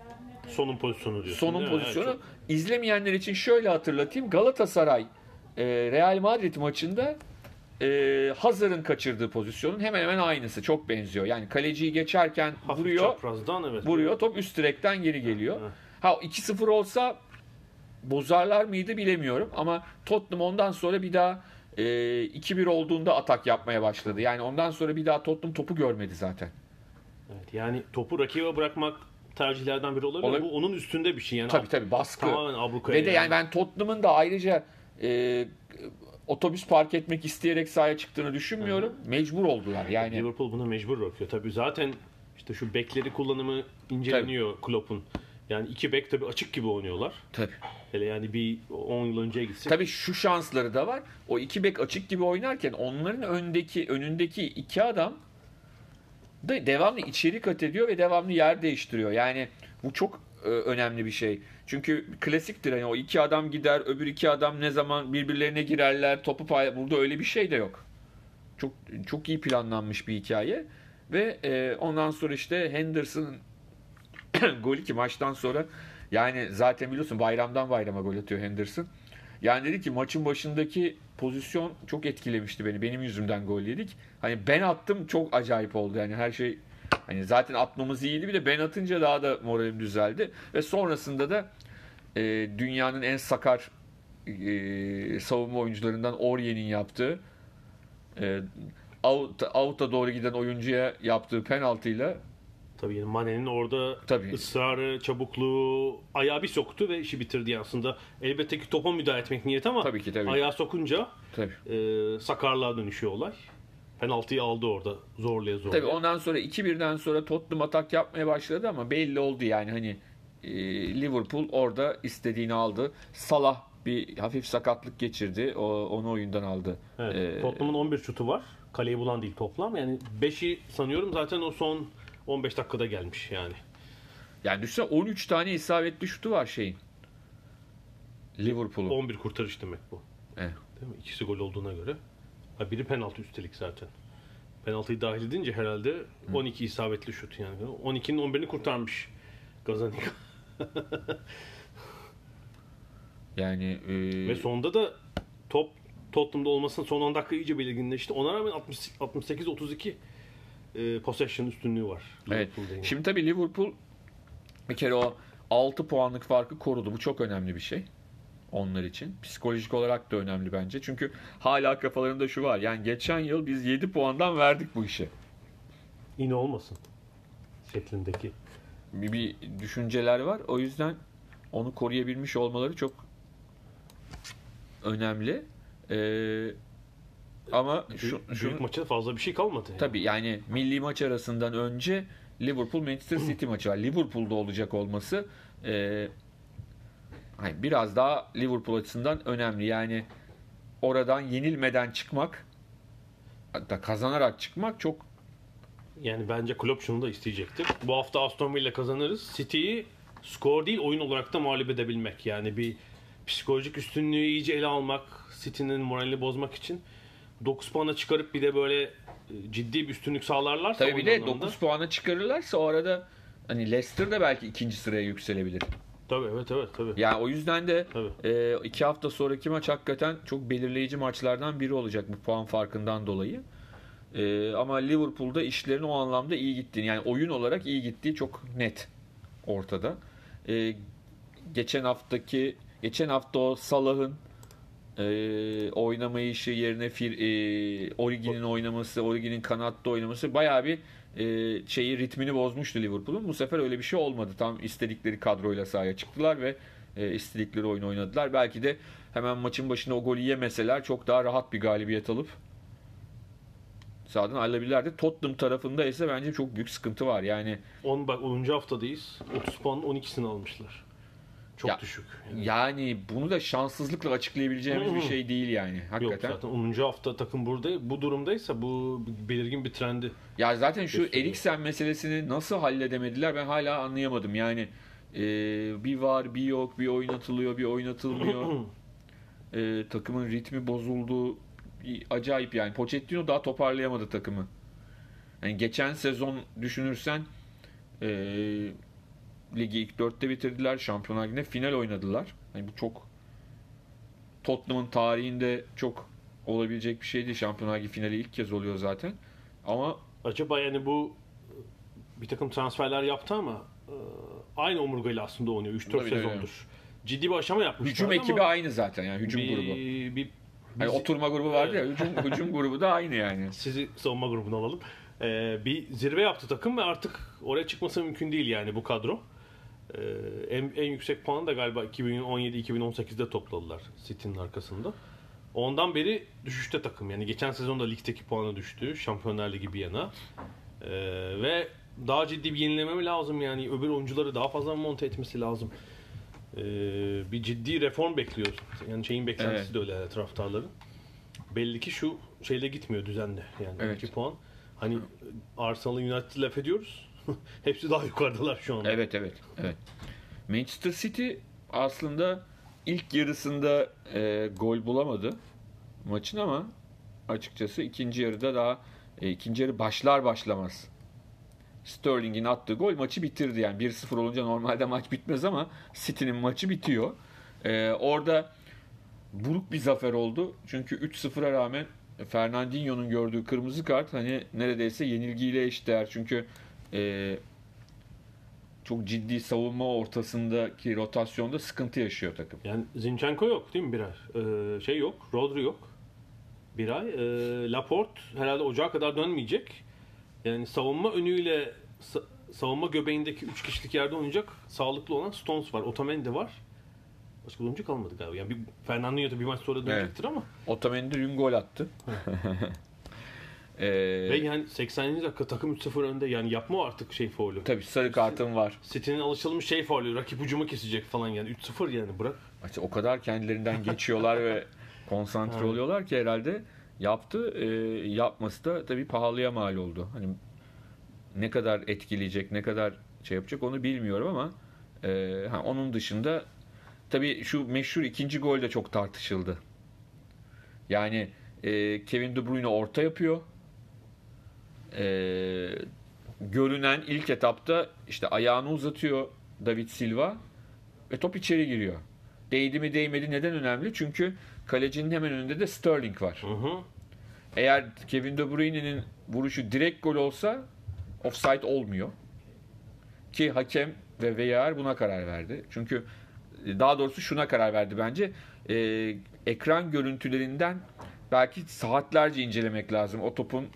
A: Sonun pozisyonu diyorsun.
B: Sonun pozisyonu.
A: Evet,
B: İzlemeyenler için şöyle hatırlatayım. Galatasaray e, Real Madrid maçında e, Hazar'ın kaçırdığı pozisyonun hemen hemen aynısı. Çok benziyor. Yani kaleciyi geçerken
A: çok hafif
B: vuruyor,
A: çaprazdan evet.
B: vuruyor. Top üst direkten geri geliyor. Ha 2-0 olsa bozarlar mıydı bilemiyorum ama Tottenham ondan sonra bir daha e, 2-1 olduğunda atak yapmaya başladı. Yani ondan sonra bir daha Tottenham topu görmedi zaten.
A: Evet, yani topu rakibe bırakmak tercihlerden biri olabilir.
B: Olabilir.
A: Bu onun üstünde bir şey. Yani
B: Tabii tabii baskı.
A: Tamamen ablukaya.
B: Ve de yani ben Tottenham'ın da ayrıca e, otobüs park etmek isteyerek sahaya çıktığını düşünmüyorum. Mecbur oldular. Yani
A: Liverpool buna mecbur bırakıyor. Tabii zaten işte şu bekleri kullanımı inceleniyor Klopp'un. Yani iki bek tabii açık gibi oynuyorlar.
B: tabii.
A: Hele yani bir 10 yıl önceye gitsek.
B: Tabii şu şansları da var. O iki bek açık gibi oynarken onların öndeki önündeki iki adam da devamlı içeri kat ediyor ve devamlı yer değiştiriyor. Yani bu çok e, önemli bir şey. Çünkü klasiktir hani o iki adam gider, öbür iki adam ne zaman birbirlerine girerler, topu pay burada öyle bir şey de yok. Çok çok iyi planlanmış bir hikaye ve e, ondan sonra işte Henderson'ın golü ki maçtan sonra yani zaten biliyorsun bayramdan bayrama gol atıyor Henderson. Yani dedi ki maçın başındaki pozisyon çok etkilemişti beni. Benim yüzümden gol yedik. Hani ben attım çok acayip oldu. Yani her şey hani zaten atmamız iyiydi bir de ben atınca daha da moralim düzeldi. Ve sonrasında da e, dünyanın en sakar e, savunma oyuncularından Aurier'in yaptığı e, out, out'a doğru giden oyuncuya yaptığı penaltıyla
A: Tabii yani Mane'nin orada
B: Tabii.
A: ısrarı, çabukluğu, ayağı bir soktu ve işi bitirdi aslında. Elbette ki topa müdahale etmek niyet ama
B: Tabii ki, tabii.
A: ayağı sokunca
B: tabii.
A: e, sakarlığa dönüşüyor olay. Penaltıyı aldı orada zorlaya zorlaya.
B: Tabii ondan sonra 2-1'den sonra Tottenham atak yapmaya başladı ama belli oldu yani hani e, Liverpool orada istediğini aldı. Salah bir hafif sakatlık geçirdi. O, onu oyundan aldı.
A: Evet,
B: Ee,
A: Tottenham'ın 11 şutu var. Kaleyi bulan değil toplam. Yani 5'i sanıyorum zaten o son 15 dakikada gelmiş yani.
B: Yani düşünsene 13 tane isabetli şutu var şeyin. Liverpool'un.
A: 11 kurtarış demek bu.
B: Evet.
A: Değil mi? İkisi gol olduğuna göre. Ha, biri penaltı üstelik zaten. Penaltıyı dahil edince herhalde 12 isabetli şut yani. 12'nin 11'ini kurtarmış Gazzaniga.
B: Yani e,
A: Ve sonda da top Tottenham'da olmasının son 10 dakika iyice belirginleşti. Ona rağmen 68-32 e, possession üstünlüğü var.
B: Evet. Şimdi tabii Liverpool bir kere o 6 puanlık farkı korudu. Bu çok önemli bir şey onlar için. Psikolojik olarak da önemli bence. Çünkü hala kafalarında şu var. Yani geçen yıl biz 7 puandan verdik bu işi.
A: Yine olmasın şeklindeki.
B: Bir, bir düşünceler var. O yüzden onu koruyabilmiş olmaları çok önemli. Ee, ama şu,
A: Büyük,
B: şu
A: büyük maça fazla bir şey kalmadı. yani.
B: Tabii yani milli maç arasından önce Liverpool Manchester City maçı var. Liverpool'da olacak olması e, hani biraz daha Liverpool açısından önemli. Yani oradan yenilmeden çıkmak hatta kazanarak çıkmak çok
A: Yani bence Klopp şunu da isteyecektir. Bu hafta Aston Villa kazanırız. City'yi skor değil oyun olarak da mağlup edebilmek. Yani bir psikolojik üstünlüğü iyice ele almak, City'nin moralini bozmak için 9 puana çıkarıp bir de böyle e, ciddi bir üstünlük sağlarlarsa
B: tabii bir de
A: anlamında-
B: 9 puana çıkarırlarsa o arada hani Leicester de belki ikinci sıraya yükselebilir.
A: Tabii evet evet tabii.
B: Yani o yüzden de
A: Tabii.
B: e, iki hafta sonraki maç hakikaten çok belirleyici maçlardan biri olacak bu puan farkından dolayı. E, ama Liverpool'da işlerin o anlamda iyi gittiğini yani oyun olarak iyi gittiği çok net ortada. E, geçen haftaki geçen hafta o Salah'ın e, oynamayışı yerine Fir, e, Origi'nin oynaması, Origi'nin kanatta oynaması bayağı bir e, şeyi ritmini bozmuştu Liverpool'un. Bu sefer öyle bir şey olmadı. Tam istedikleri kadroyla sahaya çıktılar ve e, istedikleri oyunu oynadılar. Belki de hemen maçın başında o golü yemeseler çok daha rahat bir galibiyet alıp sahadan ayrılabilirlerdi. Tottenham tarafında ise bence çok büyük sıkıntı var. Yani
A: 10 bak 10. haftadayız. 30 puanın 12'sini almışlar. Çok
B: Ya,
A: düşük. Yani
B: yani bunu da şanssızlıkla açıklayabileceğimiz bir şey değil yani.
A: Yok
B: Hakikaten.
A: zaten 10. hafta takım burada bu durumdaysa bu belirgin bir trendi.
B: Ya zaten şu
A: Gösteriyor.
B: Eriksen meselesini nasıl halledemediler ben hala anlayamadım. Yani e, bir var bir yok bir oynatılıyor bir oynatılmıyor. E, takımın ritmi bozuldu. Acayip yani. Pochettino daha toparlayamadı takımı. Yani geçen sezon düşünürsen e, ligi ilk dörtte bitirdiler. Şampiyonlar Ligi'nde final oynadılar. Yani bu çok Tottenham'ın tarihinde çok olabilecek bir şeydi. Şampiyonlar Ligi finali ilk kez oluyor zaten. Ama
A: Acaba yani bu bir takım transferler yaptı ama e, aynı omurgayla aslında oynuyor 3-4
B: Tabii, tabii.
A: sezondur. Ciddi bir aşama yapmışlar
B: hücum ekibi aynı zaten yani hücum
A: bir,
B: grubu.
A: Bir,
B: Hani
A: bir-
B: oturma grubu vardı ya hücum, hücum grubu da aynı yani.
A: sizi savunma grubuna alalım. E, bir zirve yaptı takım ve artık oraya çıkması mümkün değil yani bu kadro. E, en, en yüksek puanı da galiba 2017-2018'de topladılar City'nin arkasında. Ondan beri düşüşte takım. Yani geçen sezonda ligdeki puanı düştü. Şampiyonlar Ligi bir yana. Ee, ve daha ciddi bir yenileme mi lazım yani öbür oyuncuları daha fazla monte etmesi lazım. Ee, bir ciddi reform bekliyoruz. Yani şeyin beklentisi
B: Evet.
A: de öyle taraftarların. Belli ki şu şeyle gitmiyor düzenle. Yani
B: Evet.
A: 2 puan. Hani Arsenal United laf ediyoruz. Hepsi daha yukarıdalar şu anda.
B: Evet evet. evet. Manchester City aslında ilk yarısında e, gol bulamadı maçın ama açıkçası ikinci yarıda daha e, ikinci yarı başlar başlamaz Sterling'in attığı gol maçı bitirdi yani 1-0 olunca normalde maç bitmez ama City'nin maçı bitiyor. E, orada buruk bir zafer oldu. Çünkü 3-0'a rağmen Fernandinho'nun gördüğü kırmızı kart hani neredeyse yenilgiyle eşdeğer. Çünkü e, çok ciddi savunma ortasındaki rotasyonda sıkıntı yaşıyor takım.
A: Yani Zinchenko yok değil mi bir ay? Ee, şey yok, Rodri yok. Bir ay. Ee, Laporte herhalde ocağa kadar dönmeyecek. Yani savunma önüyle sa- savunma göbeğindeki 3 kişilik yerde oynayacak sağlıklı olan Stones var. Otamendi var. Başka oyuncu kalmadı galiba. Yani bir Fernandinho da bir maç sonra dönecektir ama
B: Otamendi dün gol attı. Ee,
A: ve yani 80. dakika takım 3-0 önde. Yani yapma artık şey faulü.
B: tabii sarı kartın var.
A: City'nin alışılmış şey faulü. Rakip hücumu kesecek falan yani. 3-0 yani bırak.
B: İşte o kadar kendilerinden geçiyorlar ve konsantre oluyorlar ki herhalde yaptı. Ee, yapması da tabii pahalıya mal oldu. Hani ne kadar etkileyecek, ne kadar şey yapacak onu bilmiyorum ama e, ha, onun dışında tabii şu meşhur ikinci gol de çok tartışıldı. Yani e, Kevin De Bruyne orta yapıyor. E, görünen ilk etapta işte ayağını uzatıyor David Silva ve top içeri giriyor. Değdi mi değmedi neden önemli? Çünkü kalecinin hemen önünde de Sterling var.
A: Hı hı.
B: Eğer Kevin De Bruyne'nin vuruşu direkt gol olsa offside olmuyor. Ki hakem ve VAR buna karar verdi. Çünkü e, daha doğrusu şuna karar verdi bence. Ee, ekran görüntülerinden belki saatlerce incelemek lazım. O topun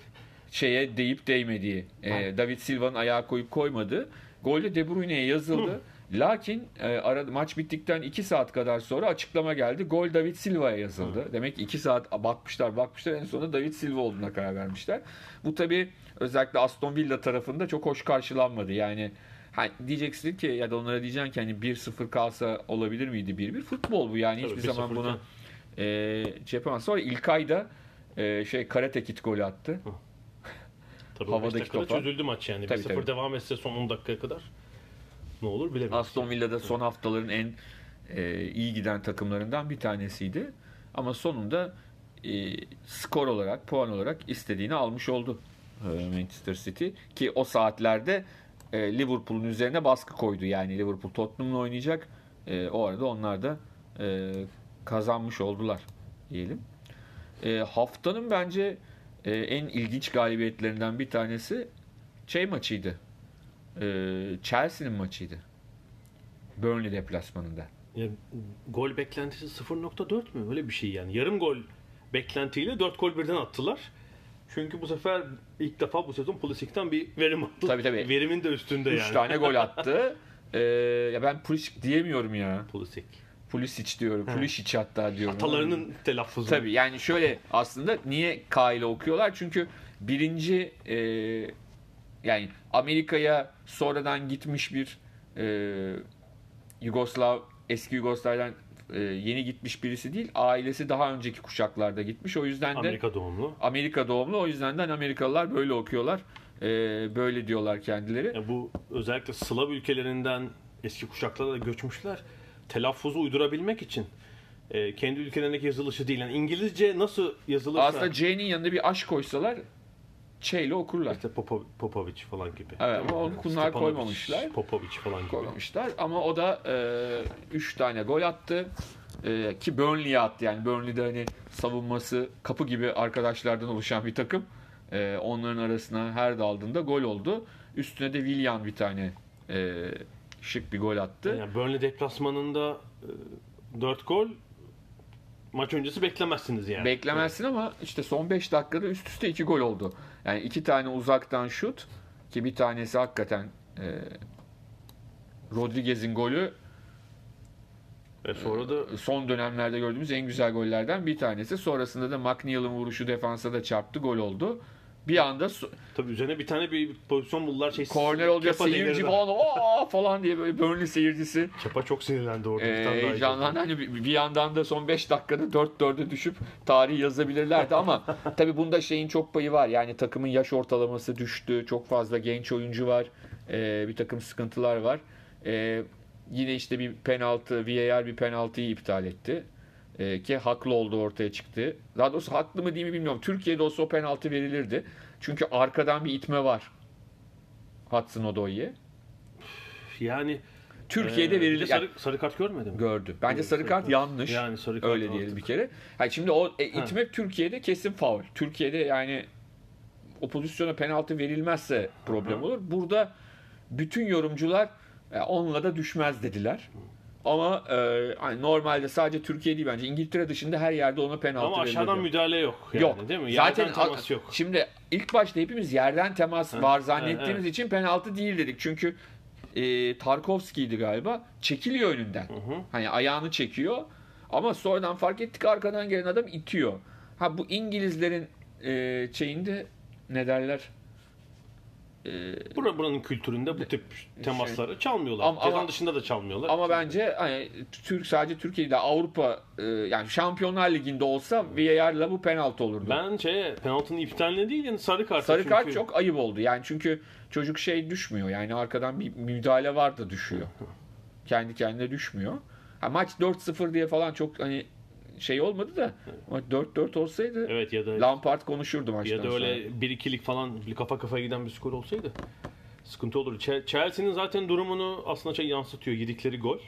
B: şeye değip değmediği. Ee, David Silva'nın ayağı koyup koymadı. Golde De Bruyne'ye yazıldı. Lakin e, ara, maç bittikten 2 saat kadar sonra açıklama geldi. Gol David Silva'ya yazıldı. Demek ki 2 saat bakmışlar bakmışlar en sonunda David Silva olduğuna karar vermişler. Bu tabi özellikle Aston Villa tarafında çok hoş karşılanmadı. Yani ha, diyeceksin ki ya da onlara diyeceksin ki hani 1-0 kalsa olabilir miydi 1-1? Futbol bu yani
A: Tabii,
B: hiçbir zaman
A: 1-0
B: bunu e, şey yapamaz. Sonra İlkay da e, şey karate kit golü attı.
A: Tabii
B: Havadaki topa.
A: çözüldü maç yani.
B: Tabii,
A: 1-0
B: tabii.
A: devam etse son 10 dakikaya kadar ne olur bilemeyiz.
B: Aston Villa'da son haftaların en e, iyi giden takımlarından bir tanesiydi. Ama sonunda e, skor olarak, puan olarak istediğini almış oldu e, Manchester City. Ki o saatlerde e, Liverpool'un üzerine baskı koydu. Yani Liverpool Tottenham'la oynayacak. E, o arada onlar da e, kazanmış oldular diyelim. E, haftanın bence e, en ilginç galibiyetlerinden bir tanesi şey maçıydı. E, Chelsea'nin maçıydı. Burnley deplasmanında.
A: Ya, gol beklentisi 0.4 mü? Öyle bir şey yani. Yarım gol beklentiyle 4 gol birden attılar. Çünkü bu sefer ilk defa bu sezon Pulisic'ten bir verim aldı.
B: Tabii, tabii.
A: Verimin de üstünde
B: 3
A: yani.
B: tane gol attı. E, ya ben Pulisic diyemiyorum ya.
A: Pulisic.
B: Pulisic diyorum. Pulisic hatta diyorum.
A: Atalarının telaffuzu.
B: Tabii yani şöyle aslında niye K ile okuyorlar? Çünkü birinci e, yani Amerika'ya sonradan gitmiş bir e, Yugoslav eski Yugoslav'dan e, yeni gitmiş birisi değil. Ailesi daha önceki kuşaklarda gitmiş. O yüzden de
A: Amerika doğumlu.
B: Amerika doğumlu. O yüzden de Amerikalılar böyle okuyorlar. E, böyle diyorlar kendileri.
A: Ya bu özellikle Slav ülkelerinden eski kuşaklara da göçmüşler. Telaffuzu uydurabilmek için e, kendi ülkelerindeki yazılışı değil. Yani İngilizce nasıl yazılırsa
B: Aslında C'nin yanında bir aş koysalar Ç ile okurlar.
A: işte Popo, Popovic falan gibi.
B: Evet ama onu bunlar koymamışlar.
A: Popovic falan gibi.
B: koymamışlar. Ama o da 3 tane gol attı. E, ki Burnley'e attı. Yani Burnley'de hani savunması kapı gibi arkadaşlardan oluşan bir takım. E, onların arasına her daldığında gol oldu. Üstüne de Willian bir tane e, şık bir gol attı.
A: Yani Burnley deplasmanında 4 gol maç öncesi beklemezsiniz yani.
B: Beklemezsin ama işte son 5 dakikada üst üste 2 gol oldu. Yani iki tane uzaktan şut ki bir tanesi hakikaten e, Rodriguez'in golü
A: Ve sonra da
B: son dönemlerde gördüğümüz en güzel gollerden bir tanesi. Sonrasında da McNeil'ın vuruşu defansa da çarptı, gol oldu. Bir anda so-
A: tabii üzerine bir tane bir pozisyon buldular. Şey,
B: korner olunca
A: Kepa
B: seyirci falan "Aa!" falan diye böyle Burnley seyircisi
A: Kepa çok sinirlendi orada.
B: e,
A: daha
B: heyecanlandı. Hani bir, bir yandan da son 5 dakikada 4-4'e düşüp tarih yazabilirlerdi ama tabii bunda şeyin çok payı var. Yani takımın yaş ortalaması düştü. Çok fazla genç oyuncu var. E, bir takım sıkıntılar var. E, yine işte bir penaltı, VAR bir penaltıyı iptal etti. E, ki haklı olduğu ortaya çıktı. Daha doğrusu haklı mı değil mi bilmiyorum. Türkiye'de olsa o penaltı verilirdi. Çünkü arkadan bir itme var. Hudson Odoi'ye.
A: Yani
B: Türkiye'de
A: e, bir de
B: verilir.
A: sarı, sarı kart görmedin mi?
B: gördü. Bence
A: Evet,
B: sarı
A: sarı
B: kart
A: kart.
B: yanlış.
A: Yani sarı kart
B: Öyle diyelim bir kere. Ha, şimdi o e, itmek Türkiye'de kesin faul. Türkiye'de yani o pozisyona penaltı verilmezse problem olur. Burada bütün yorumcular e, onunla da düşmez dediler. Ama e, hani normalde sadece Türkiye değil bence İngiltere dışında her yerde ona penaltı
A: Ama aşağıdan
B: veriliyor.
A: müdahale yok. Yani,
B: yok.
A: Değil mi?
B: Zaten
A: Yerden temas yok.
B: Şimdi ilk başta hepimiz yerden temas var zannettiğimiz
A: evet.
B: için penaltı değil dedik. Çünkü e, Tarkovski'ydi galiba. Çekiliyor önünden. Hani ayağını çekiyor. Ama sonradan fark ettik arkadan gelen adam itiyor. Ha bu İngilizlerin e, şeyinde ne derler? E,
A: Bura, buranın kültüründe bu tip temasları çalmıyorlar.
B: Ama-
A: Cezan
B: ama-
A: dışında da çalmıyorlar.
B: ama bence hani Türk sadece Türkiye'de Avrupa e, yani Şampiyonlar Ligi'nde olsa VAR'la bu penaltı olurdu.
A: ben şey penaltının iptaline değil yani sarı kart.
B: Sarı kart çok ayıp oldu. Yani çünkü çocuk şey düşmüyor. Yani arkadan bir müdahale var da düşüyor. Kendi kendine düşmüyor. Ha, maç 4-0 diye falan çok hani şey olmadı da maç 4-4 olsaydı
A: Evet ya da
B: Lampard konuşurdu maçtan
A: ya da
B: sonra.
A: öyle 1-2'lik falan kafa kafaya giden bir skor olsaydı sıkıntı olur. Ch- Chelsea'nin zaten durumunu aslında şey yansıtıyor yedikleri gol.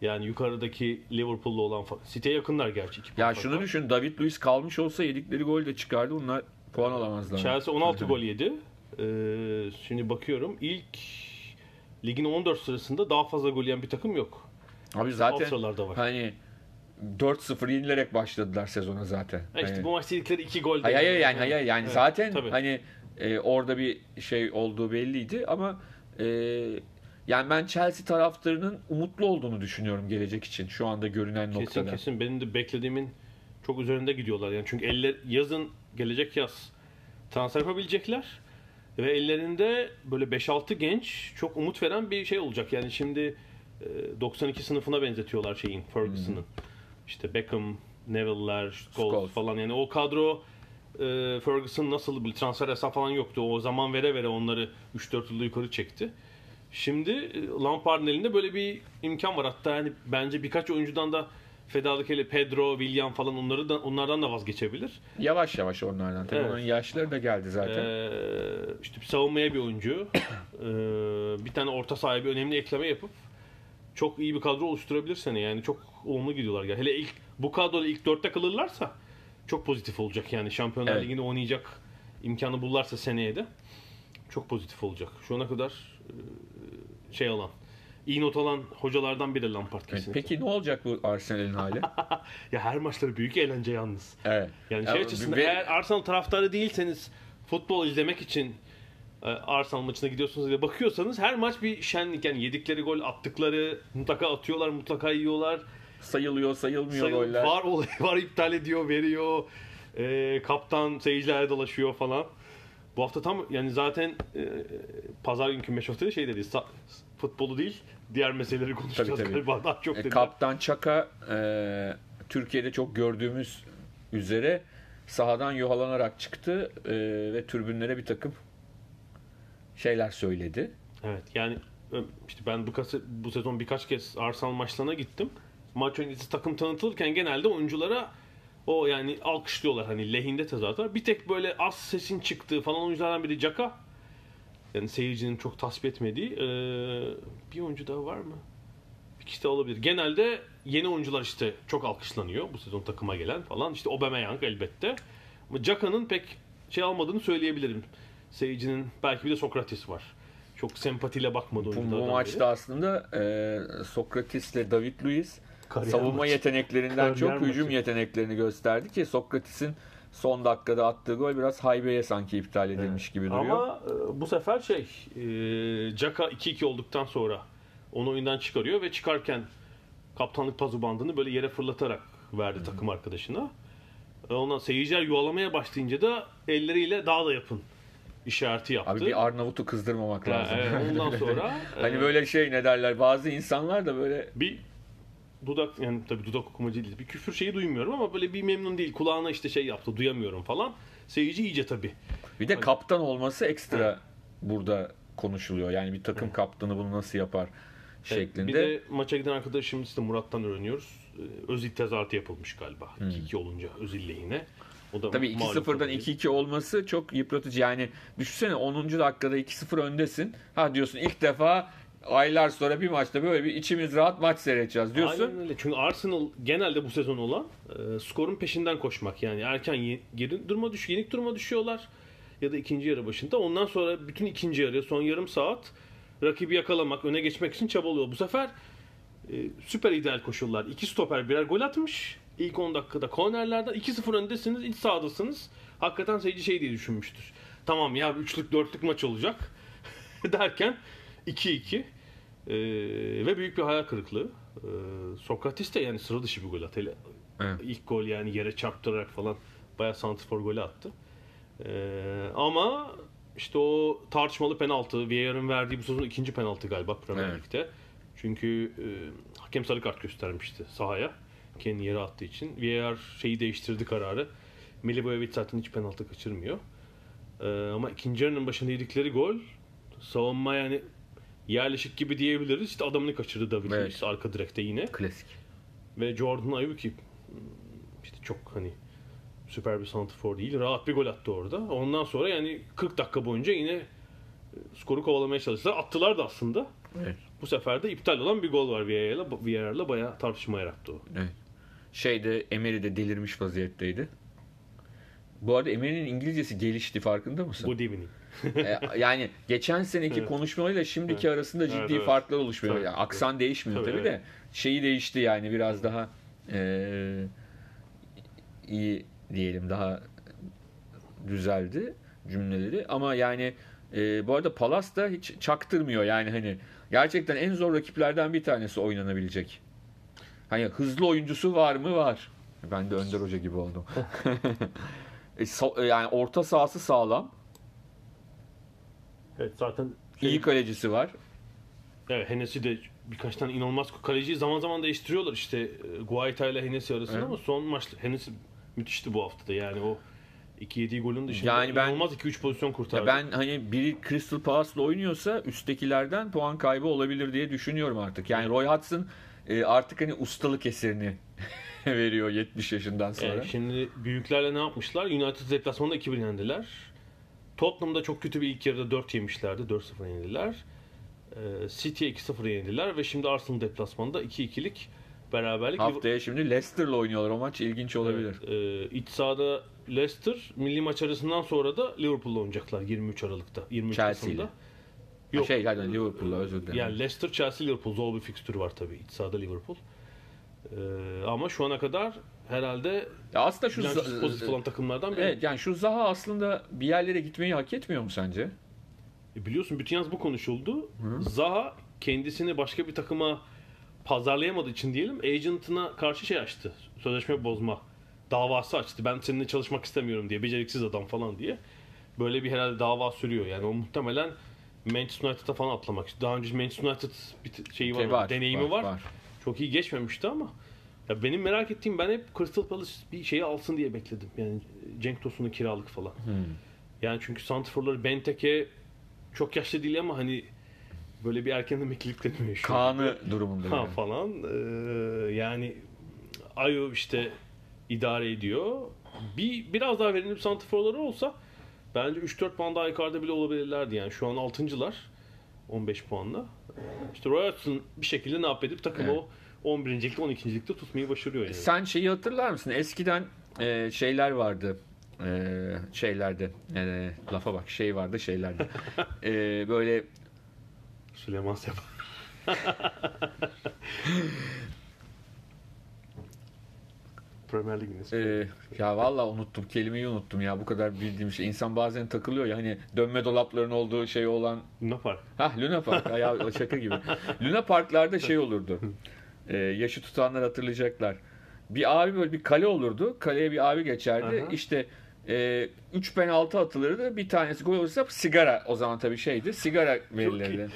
A: Yani yukarıdaki Liverpool'lu olan City'ye yakınlar gerçi. iki
B: Ya şunu
A: var.
B: düşün David Luiz kalmış olsa yedikleri gol de çıkardı. Bunlar puan alamazlar.
A: Chelsea 16 gol yedi. Ee, şimdi bakıyorum ilk ligin 14 sırasında daha fazla gol yiyen bir takım yok.
B: Abi zaten
A: var.
B: hani 4-0 yenilerek başladılar sezona zaten.
A: Ha işte
B: Hani-
A: bu maç yedikleri 2 gol.
B: Hayır hayır yani hayır yani
A: Evet,
B: zaten
A: tabii.
B: hani e, orada bir şey olduğu belliydi ama e, yani ben Chelsea taraftarının umutlu olduğunu düşünüyorum gelecek için şu anda görünen
A: Kesin
B: noktada.
A: kesin benim de beklediğimin çok üzerinde gidiyorlar yani çünkü eller yazın gelecek yaz transfer yapabilecekler ve ellerinde böyle 5-6 genç çok umut veren bir şey olacak yani şimdi e, 92 sınıfına benzetiyorlar şeyin Ferguson'ın işte Beckham, Neville'ler, Scholes falan yani o kadro e, Ferguson nasıl bir transfer hesap falan yoktu o zaman vere vere onları 3-4 yılda yukarı çekti. Şimdi e, Lampard'ın elinde böyle bir imkan var. Hatta yani bence birkaç oyuncudan da fedalık ele Pedro, William falan onları da onlardan da vazgeçebilir.
B: Yavaş yavaş onlardan. Tabii
A: Evet.
B: onun yaşları da geldi zaten.
A: Ee, işte bir savunmaya bir oyuncu, ee, bir tane orta sahaya bir önemli ekleme yapıp çok iyi bir kadro oluşturabilir seni. Yani çok olumlu gidiyorlar. Yani hele ilk bu kadroda ilk dörtte kalırlarsa çok pozitif olacak yani. Şampiyonlar
B: Evet.
A: Ligi'nde oynayacak imkanı bulurlarsa seneye de çok pozitif olacak. Şu ana kadar ee, şey alan, iyi not alan hocalardan biri Lampard
B: Evet,
A: kesinlikle.
B: Peki ne olacak bu Arsenal'in hali?
A: Ya her maçları büyük eğlence yalnız.
B: evet.
A: Yani
B: Ya
A: şey açısından
B: ve-
A: eğer Arsenal taraftarı değilseniz futbol izlemek için e, Arsenal maçına gidiyorsunuz diye bakıyorsanız her maç bir şenlik yani yedikleri gol attıkları mutlaka atıyorlar mutlaka yiyorlar
B: sayılıyor sayılmıyor
A: Sayı-
B: goller.
A: var olay var iptal ediyor veriyor E, kaptan seyircilerle dolaşıyor falan bu hafta tam yani zaten e, pazar günkü meşhurda şey dedi sa- futbolu değil diğer meseleleri konuşacağız
B: Tabii, tabii.
A: galiba daha çok
B: E,
A: dedi.
B: Kaptan Çaka e, Türkiye'de çok gördüğümüz üzere sahadan yuhalanarak çıktı e, ve tribünlere bir takım şeyler söyledi.
A: Evet yani ö- işte ben bu, kase- bu sezon birkaç kez Arsenal maçlarına gittim. Maç öncesi takım tanıtılırken genelde oyunculara o yani alkışlıyorlar hani lehinde tezahürat var. Bir tek böyle az sesin çıktığı falan oyunculardan biri Caka. Yani seyircinin çok tasvip etmediği. Ee, bir oyuncu daha var mı? Bir kişi de olabilir. Genelde yeni oyuncular işte çok alkışlanıyor bu sezon takıma gelen falan. İşte Aubameyang elbette. Ama Caka'nın pek şey almadığını söyleyebilirim. Seyircinin belki bir de Sokrates var. Çok sempatiyle bakmadı
B: Bu, bu
A: biri.
B: maçta aslında e, Sokratis ile David Luiz
A: Kariyer
B: savunma
A: maçı.
B: yeteneklerinden
A: Kariyer
B: çok hücum
A: maçı.
B: yeteneklerini gösterdi ki Sokrates'in son dakikada attığı gol biraz haybeye sanki iptal edilmiş gibi duruyor.
A: Ama e, bu sefer şey e, Caka 2-2 olduktan sonra onu oyundan çıkarıyor ve çıkarken kaptanlık pazu bandını böyle yere fırlatarak verdi takım arkadaşına. E, Ondan seyirciler yuvalamaya başlayınca da elleriyle daha da yapın işareti yaptı.
B: Abi bir Arnavut'u kızdırmamak
A: Ha,
B: lazım.
A: evet, ondan sonra
B: hani
A: e,
B: böyle şey ne derler bazı insanlar da böyle
A: bir dudak yani tabii dudak okumacı değil. Bir küfür şeyi duymuyorum ama böyle bir memnun değil. Kulağına işte şey yaptı duyamıyorum falan. Seyirci iyice tabii.
B: bir de kaptan olması ekstra burada konuşuluyor. Yani bir takım kaptanı bunu nasıl yapar şeklinde.
A: Evet, bir de maça giden arkadaşımız işte Murat'tan öğreniyoruz. Ee, Özil tezahüratı yapılmış galiba. 2-2 olunca Özil lehine. O da
B: Tabii
A: mağlup
B: 2-0'dan
A: oldu.
B: 2-2 olması çok yıpratıcı. Yani düşünsene 10. dakikada 2-0 öndesin. Ha diyorsun ilk defa aylar sonra bir maçta böyle bir içimiz rahat maç seyredeceğiz diyorsun.
A: Aynen öyle. Çünkü Arsenal genelde bu sezon olan e, skorun peşinden koşmak. Yani erken ye- geri duruma düş, yenik duruma düşüyorlar. Ya da ikinci yarı başında. Ondan sonra bütün ikinci yarı, son yarım saat rakibi yakalamak, öne geçmek için çabalıyor. Bu sefer e, süper ideal koşullar. İki stoper birer gol atmış. İlk 10 dakikada kornerlerden 2-0 öndesiniz, iç sahadasınız. Hakikaten seyirci şey diye düşünmüştür. Tamam ya üçlük dörtlük maç olacak derken 2-2 ee, ve büyük bir hayal kırıklığı. Ee, Sokrates de yani sıra dışı bir gol attı. Hele
B: Evet.
A: İlk gol yani yere çarptırarak falan bayağı santrfor golü attı. Ee, ama işte o tartışmalı penaltı, VAR'ın verdiği bu sezon ikinci penaltı galiba Premier
B: Evet.
A: Lig'de. Çünkü e, hakem sarı kart göstermişti sahaya. Kendi yere attığı için. VAR şeyi değiştirdi kararı. Milivojevic zaten hiç penaltı kaçırmıyor. Ee, ama ikinci yarının başında yedikleri gol savunma yani yerleşik gibi diyebiliriz. İşte adamını kaçırdı David
B: Evet.
A: Luiz arka direkte yine.
B: Klasik.
A: Ve Jordan Ayew ki işte çok hani süper bir santrfor değil. Rahat bir gol attı orada. Ondan sonra yani 40 dakika boyunca yine e, skoru kovalamaya çalıştılar. Attılar da aslında.
B: Evet.
A: Bu sefer de iptal olan bir gol var VAR'la. VAR'la bayağı tartışma yarattı o.
B: Evet. Şeyde Emery de delirmiş vaziyetteydi. Bu arada Emery'nin İngilizcesi gelişti farkında mısın?
A: Good evening.
B: E, yani geçen seneki
A: Evet.
B: konuşmalarıyla şimdiki
A: Evet.
B: arasında ciddi
A: Evet, evet.
B: farklar oluşmuyor.
A: Tabii.
B: Yani aksan değişmiyor
A: Tabii,
B: tabii, de. Şeyi değişti yani biraz daha e, iyi diyelim daha düzeldi cümleleri ama yani e, bu arada Palas da hiç çaktırmıyor yani hani gerçekten en zor rakiplerden bir tanesi oynanabilecek. Hani hızlı oyuncusu var mı? Var. Ben de Önder Hoca gibi oldum. E, so- yani orta sahası sağlam.
A: Evet zaten
B: iyi kalecisi var.
A: Evet Hennessy de birkaç tane inanılmaz kaleciyi zaman zaman değiştiriyorlar işte e, Guaita ile Hennessy arasında
B: Evet.
A: ama son maçta Hennessy müthişti bu haftada yani o 2 yediği golün dışında
B: Yani ben-
A: inanılmaz 2-3 pozisyon kurtardı.
B: Ya ben hani biri Crystal Palace'la oynuyorsa üsttekilerden puan kaybı olabilir diye düşünüyorum artık. Yani Roy Hodgson e, artık hani ustalık eserini veriyor 70 yaşından sonra.
A: Evet, şimdi büyüklerle ne yapmışlar? United deplasmanında 2-1 yendiler. Tottenham'da çok kötü bir ilk yarıda 4 yemişlerdi. 4-0 yendiler. Ee, City'ye 2-0 yendiler ve şimdi Arsenal deplasmanında 2-2'lik beraberlik.
B: Haftaya şimdi Leicester'la oynuyorlar. O maç ilginç olabilir.
A: Evet, e, iç sahada Leicester, milli maç arasından sonra da Liverpool'la oynayacaklar 23 Aralık'ta. 23
B: Chelsea
A: Kasım'da. Yok.
B: Şey pardon Liverpool'la özür dilerim.
A: Yani Leicester, Chelsea, Liverpool zor bir fikstürü var tabii. İç sahada Liverpool. Ee, ama şu ana kadar herhalde
B: Ya aslında şu
A: pozitif olan takımlardan biri.
B: Evet yani şu Zaha aslında bir yerlere gitmeyi hak etmiyor mu sence?
A: E biliyorsun bütün yaz bu konuşuldu. Zaha kendisini başka bir takıma pazarlayamadığı için diyelim agentına karşı şey açtı. Sözleşme bozma davası açtı. Ben seninle çalışmak istemiyorum diye. Beceriksiz adam falan diye. Böyle bir herhalde dava sürüyor. Yani o muhtemelen Manchester United'a falan atlamak istiyor. Daha önce Manchester United bir şeyi var,
B: Şey var,
A: deneyimi var, Çok iyi geçmemişti ama ya benim merak ettiğim ben hep Crystal Palace bir şeyi alsın diye bekledim. Yani Cenk Tosun'u kiralık falan.
B: Hmm.
A: Yani çünkü santrforları Benteke çok yaşlı değil ama hani böyle bir erken emeklilik şu an.
B: Kaan'ı durumunda.
A: ha,
B: yani.
A: falan. Ee, yani Ayo işte idare ediyor. Bir biraz daha verimli santrforları olsa bence 3-4 puan daha yukarıda bile olabilirlerdi yani. Şu an 6.lar 15 puanla. İşte Roy Hodgson bir şekilde ne yapıp takımı
B: Evet.
A: o 11. ligde 12. ligde tutmayı başarıyor yani.
B: Sen şeyi hatırlar mısın? Eskiden e, şeyler vardı. E, şeylerde. E, lafa bak şey vardı şeylerde. E, böyle
A: Süleyman Seba. Premier Lig'in ismi.
B: e, ya valla unuttum. Kelimeyi unuttum ya. Bu kadar bildiğim şey. İnsan bazen takılıyor ya hani dönme dolapların olduğu şey olan
A: Ne Park.
B: Hah Luna Park. Ay, Ya, şaka gibi. Luna Parklarda şey olurdu. Ee, yaşı tutanlar hatırlayacaklar. Bir abi böyle bir kale olurdu. Kaleye bir abi geçerdi.
A: Aha.
B: İşte e, üç penaltı atılırdı. Bir tanesi gol olursa sigara o zaman tabii şeydi. Sigara verilirdi.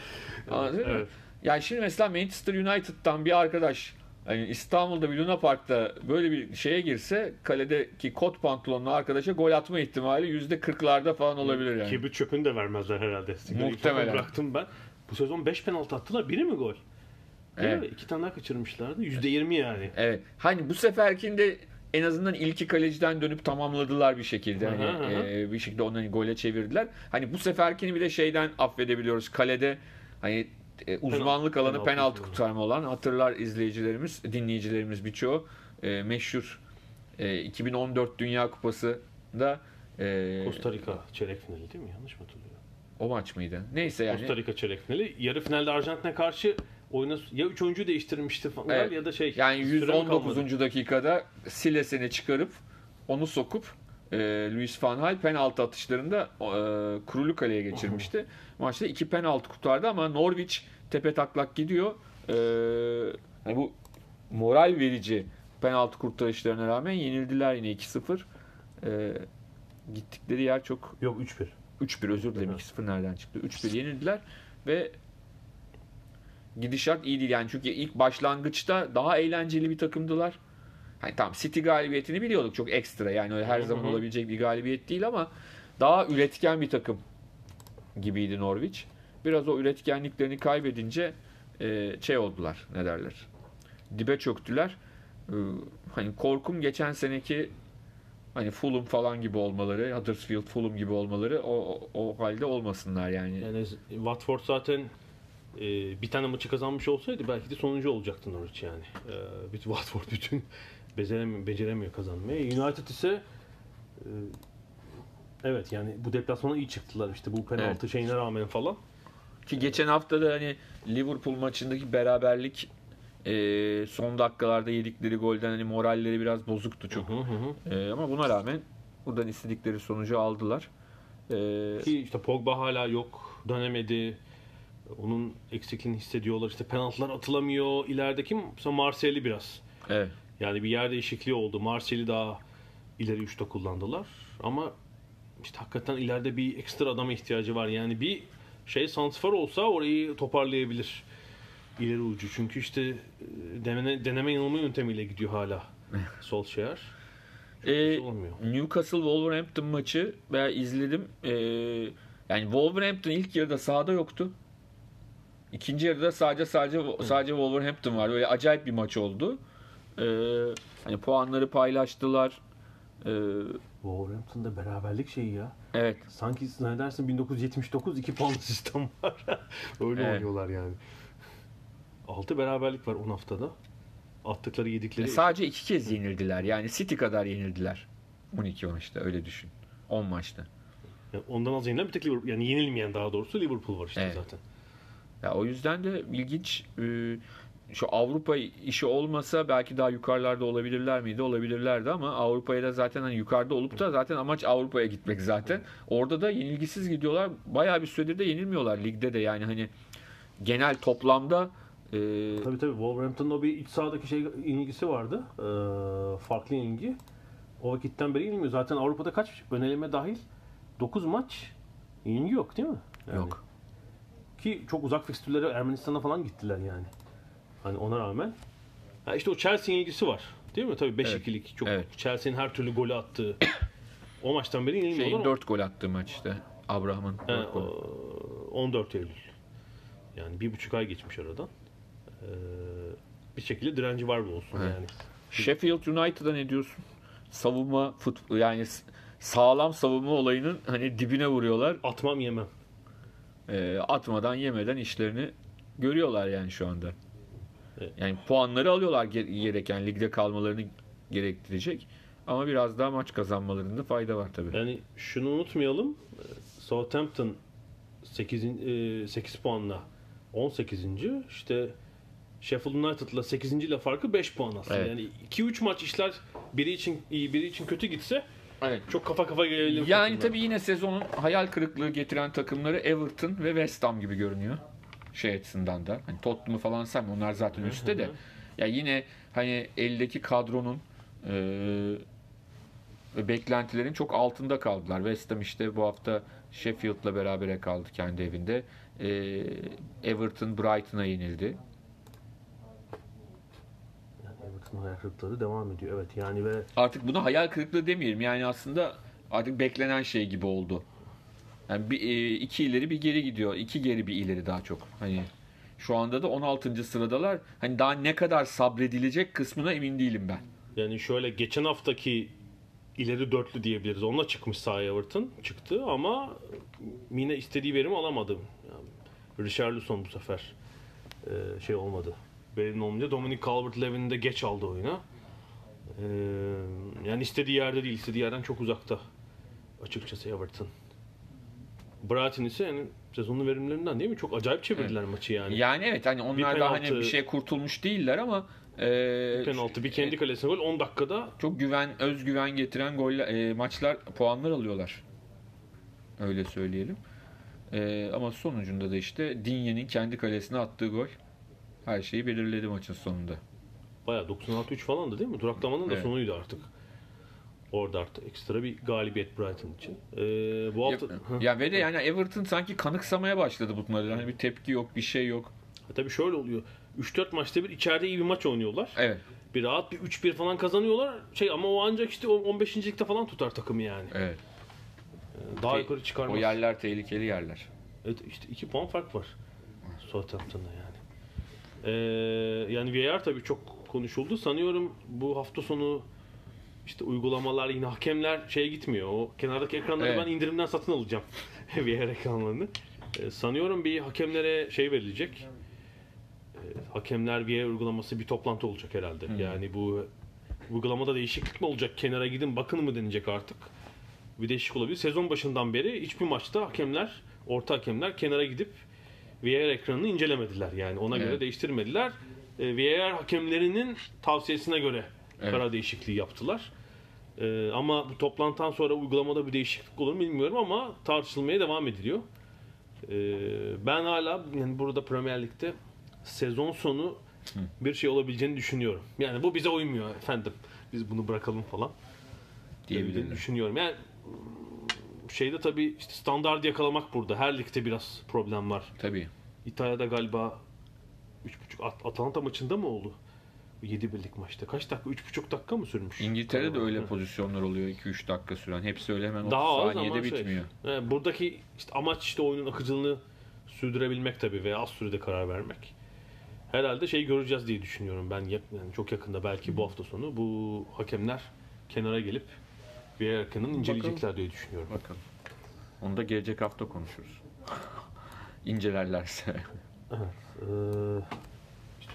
B: Anladın mı?
A: Evet.
B: Yani şimdi mesela Manchester United'dan bir arkadaş hani İstanbul'da bir Luna Park'ta böyle bir şeye girse kaledeki kot pantolonlu arkadaşa gol atma ihtimali yüzde kırklarda falan olabilir yani.
A: Kibrit çöpünü de vermezler herhalde. Sigarayı
B: Muhtemelen.
A: Bıraktım ben. Bu sezon 5 penaltı attılar. Biri mi gol? Değil
B: Evet.
A: mi? İki tane daha kaçırmışlardı. %20 yani.
B: Evet. Hani bu seferkinde en azından ilki kaleciden dönüp tamamladılar bir şekilde. Hani
A: Aha, aha.
B: e, bir şekilde onu hani gole çevirdiler. Hani bu seferkini bir de şeyden affedebiliyoruz. Kalede hani e, uzmanlık alanı
A: penaltı
B: penaltı
A: kurtarma.
B: olan hatırlar izleyicilerimiz, dinleyicilerimiz birçoğu e, meşhur e, 2014 Dünya Kupası da e,
A: Costa Rica çeyrek finali değil mi? Yanlış mı hatırlıyorum?
B: o maç mıydı? Neyse yani.
A: Costa Rica çeyrek finali. Yarı finalde Arjantin'e karşı oyuna ya 3 oyuncuyu değiştirmişti falan
B: Evet.
A: ya da şey.
B: Yani
A: süre mi kalmadı?
B: 119. dakikada Siles'ini çıkarıp onu sokup e, Luis Van Gaal penaltı atışlarında e, kurulu kaleye geçirmişti. Maçta iki penaltı kurtardı ama Norwich tepe taklak gidiyor. E, hani bu moral verici penaltı kurtarışlarına rağmen yenildiler yine 2-0. E, gittikleri yer çok
A: Yok 3-1.
B: 3-1 özür dilerim.
A: Evet.
B: 2-0 nereden çıktı? 3-1 yenildiler ve gidişat iyi değil yani çünkü ilk başlangıçta daha eğlenceli bir takımdılar. Hani tamam City galibiyetini biliyorduk çok ekstra yani öyle her zaman olabilecek bir galibiyet değil ama daha üretken bir takım gibiydi Norwich. Biraz o üretkenliklerini kaybedince e, şey oldular ne derler. Dibe çöktüler. E, hani korkum geçen seneki hani Fulham falan gibi olmaları, Huddersfield, Fulham gibi olmaları o, o, o halde olmasınlar yani.
A: Yani Watford zaten e, bir tane maçı kazanmış olsaydı belki de sonuncu olacaktı Norwich yani. E, bütün Watford bütün beceremiyor, beceremiyor kazanmayı. United ise e, evet yani bu deplasmana iyi çıktılar işte bu penaltı
B: Evet.
A: şeyine rağmen falan.
B: Ki geçen hafta da hani Liverpool maçındaki beraberlik e, son dakikalarda yedikleri golden hani moralleri biraz bozuktu çok.
A: Hı hı hı.
B: E, ama buna rağmen buradan istedikleri sonucu aldılar. E,
A: Ki işte Pogba hala yok, dönemedi. Onun eksikliğini hissediyorlar. İşte penaltılar atılamıyor. İlerideki mesela Martial'i biraz.
B: evet.
A: Yani bir yer değişikliği oldu. Martial'i daha ileri üçte kullandılar. Ama işte hakikaten ileride bir ekstra adama ihtiyacı var. Yani bir şey santrfor olsa orayı toparlayabilir. İleri ucu. Çünkü işte e, deneme, deneme yanılma yöntemiyle gidiyor hala Solskjaer. Çok
B: E,
A: olmuyor.
B: Newcastle Wolverhampton maçı ben izledim. E, yani Wolverhampton ilk yarıda sahada yoktu. İkinci yarıda sadece sadece sadece Wolverhampton var. Böyle acayip bir maç oldu. E, hani puanları paylaştılar. E,
A: Wolverhampton'da beraberlik şeyi ya.
B: evet.
A: Sanki zannedersin 1979 2 puanlı sistem var. Öyle
B: Evet.
A: oynuyorlar yani. 6 beraberlik var 10 haftada. Attıkları yedikleri.
B: Sadece iki kez yenildiler. Yani City kadar yenildiler. 12 maçta öyle düşün. 10 maçta.
A: Yani ondan az yenilen bir tek Liverpool. Yani yenilmeyen daha doğrusu Liverpool var işte
B: Evet.
A: zaten.
B: Ya o yüzden de ilginç e, şu Avrupa işi olmasa belki daha yukarılarda olabilirler miydi? Olabilirlerdi ama Avrupa'ya da zaten hani yukarıda olup da zaten amaç Avrupa'ya gitmek zaten. Orada da yenilgisiz gidiyorlar. Bayağı bir süredir de yenilmiyorlar ligde de yani hani genel toplamda e,
A: Tabii tabii Wolverhampton'ın o bir iç sahadaki şey ilgisi vardı. Ee, farklı ilgi. O vakitten beri yenilmiyor. Zaten Avrupa'da kaç öneleme dahil 9 maç yenilgi yok değil mi? Yani.
B: yok.
A: Ki çok uzak fikstürlere Ermenistan'a falan gittiler yani. Hani ona rağmen. Ha işte o Chelsea ilgisi var. Değil mi? Tabii 5-2'lik. Çok
B: Evet.
A: Chelsea'nin her türlü golü attığı. o maçtan beri yenilmiyorlar.
B: Şeyin
A: ama-
B: 4 gol attığı maç işte. Abraham'ın
A: He,
B: 4 gol.
A: o- 14 Eylül. Yani bir buçuk ay geçmiş aradan. Ee, bir şekilde direnci var bu olsun
B: Evet.
A: yani.
B: Sheffield United'a ne diyorsun? Savunma futbol yani sağlam savunma olayının hani dibine vuruyorlar.
A: Atmam yemem.
B: e, atmadan yemeden işlerini görüyorlar yani şu anda. Yani puanları alıyorlar ge- gereken ligde kalmalarını gerektirecek. Ama biraz daha maç kazanmalarında fayda var tabii.
A: Yani şunu unutmayalım. Southampton 8, 8 puanla 18. İşte Sheffield United'la 8. ile farkı 5 puan aslında.
B: Evet.
A: Yani 2-3 maç işler biri için iyi biri için kötü gitse
B: Evet.
A: çok kafa kafa gelebilir.
B: Yani
A: takımlar.
B: tabii yine sezonun hayal kırıklığı getiren takımları Everton ve West Ham gibi görünüyor. Şey açısından da. Hani Tottenham'ı falan sen onlar zaten üstte de. Ya yine hani eldeki kadronun e, beklentilerin çok altında kaldılar. West Ham işte bu hafta Sheffield'la berabere kaldı kendi evinde. E, Everton Brighton'a yenildi.
A: Yani Everton'ın hayal kırıklığı devam ediyor. Evet yani ve
B: Artık buna hayal kırıklığı demeyelim. Yani aslında artık beklenen şey gibi oldu. Yani bir, e, iki ileri bir geri gidiyor. İki geri bir ileri daha çok. Hani şu anda da 16. sıradalar. Hani daha ne kadar sabredilecek kısmına emin değilim ben.
A: Yani şöyle geçen haftaki ileri dörtlü diyebiliriz. Onunla çıkmış sahaya Everton. Çıktı ama yine istediği verimi alamadı. Yani Richarlison bu sefer e, şey olmadı. Verimli olmayınca Dominic Calvert-Lewin de geç aldı oyuna. E, yani istediği yerde değil, istediği yerden çok uzakta. Açıkçası Everton. Brighton ise yani sezonun verimlerinden değil mi? Çok acayip çevirdiler maçı yani.
B: Yani evet hani onlar
A: Bir
B: da hani
A: penaltı-
B: bir şey kurtulmuş değiller ama e,
A: Bir penaltı, bir kendi kalesine gol 10 dakikada
B: çok güven, özgüven getiren goller, e, maçlar, puanlar alıyorlar. Öyle söyleyelim. E, ama sonucunda da işte Dinye'nin kendi kalesine attığı gol her şeyi belirledi maçın sonunda.
A: Bayağı 96-3 falandı değil mi? Duraklamanın da
B: Evet.
A: sonuydu artık. Orada artık ekstra bir galibiyet Brighton için. Ee, bu
B: Ya,
A: hafta Hı.
B: ya ve de yani Everton sanki kanıksamaya başladı bunları. Hani bir tepki yok, bir şey yok.
A: Ha, tabii şöyle oluyor. 3-4 maçta bir içeride iyi bir maç oynuyorlar.
B: Evet,
A: Bir rahat bir 3-1 falan kazanıyorlar. Şey ama o ancak işte o 15. ligde falan tutar takımı yani.
B: evet.
A: Ee, Daha
B: Te-
A: yukarı çıkarmaz.
B: O yerler tehlikeli yerler.
A: Evet işte 2 puan fark var. Southampton'da yani. Ee, yani VAR tabii çok konuşuldu. Sanıyorum bu hafta sonu işte uygulamalar yine hakemler şeye gitmiyor. O kenardaki ekranları
B: Evet.
A: ben indirimden satın alacağım. VAR ekranlarını. E, sanıyorum bir hakemlere şey verilecek. E, hakemler VAR uygulaması bir toplantı olacak herhalde. Yani bu uygulamada değişiklik mi olacak? Kenara gidin bakın mı denecek artık. Bir değişiklik olabilir. Sezon başından beri hiçbir maçta hakemler, orta hakemler kenara gidip VAR ekranını incelemediler. Yani ona göre
B: Evet.
A: değiştirmediler. E, VAR hakemlerinin tavsiyesine göre
B: Evet.
A: karar değişikliği yaptılar. E, ama bu toplantıdan sonra uygulamada bir değişiklik olur mu bilmiyorum ama tartışılmaya devam ediliyor. E, ben hala yani burada Premier Lig'de sezon sonu bir şey olabileceğini düşünüyorum. Yani bu bize uymuyor efendim. Biz bunu bırakalım falan diye
B: diyebilirim.
A: düşünüyorum. Yani mm, şeyde tabii işte standart yakalamak burada. Her ligde biraz problem var.
B: Tabii.
A: İtalya'da galiba 3.5 At- Atalanta maçında mı oldu? 7 birlik maçta. Kaç dakika? 3.5 dakika mı sürmüş?
B: İngiltere'de de öyle pozisyonlar oluyor 2-3 dakika süren. Hepsi öyle hemen 30
A: Daha
B: saniyede
A: şey,
B: bitmiyor.
A: he, buradaki işte amaç işte oyunun akıcılığını sürdürebilmek tabii veya az sürede karar vermek. Herhalde şey göreceğiz diye düşünüyorum ben yani çok yakında belki bu hafta sonu bu hakemler kenara gelip yakının inceleyecekler diye düşünüyorum.
B: Bakalım. Onu da gelecek hafta konuşuruz. İncelerlerse.
A: Ee,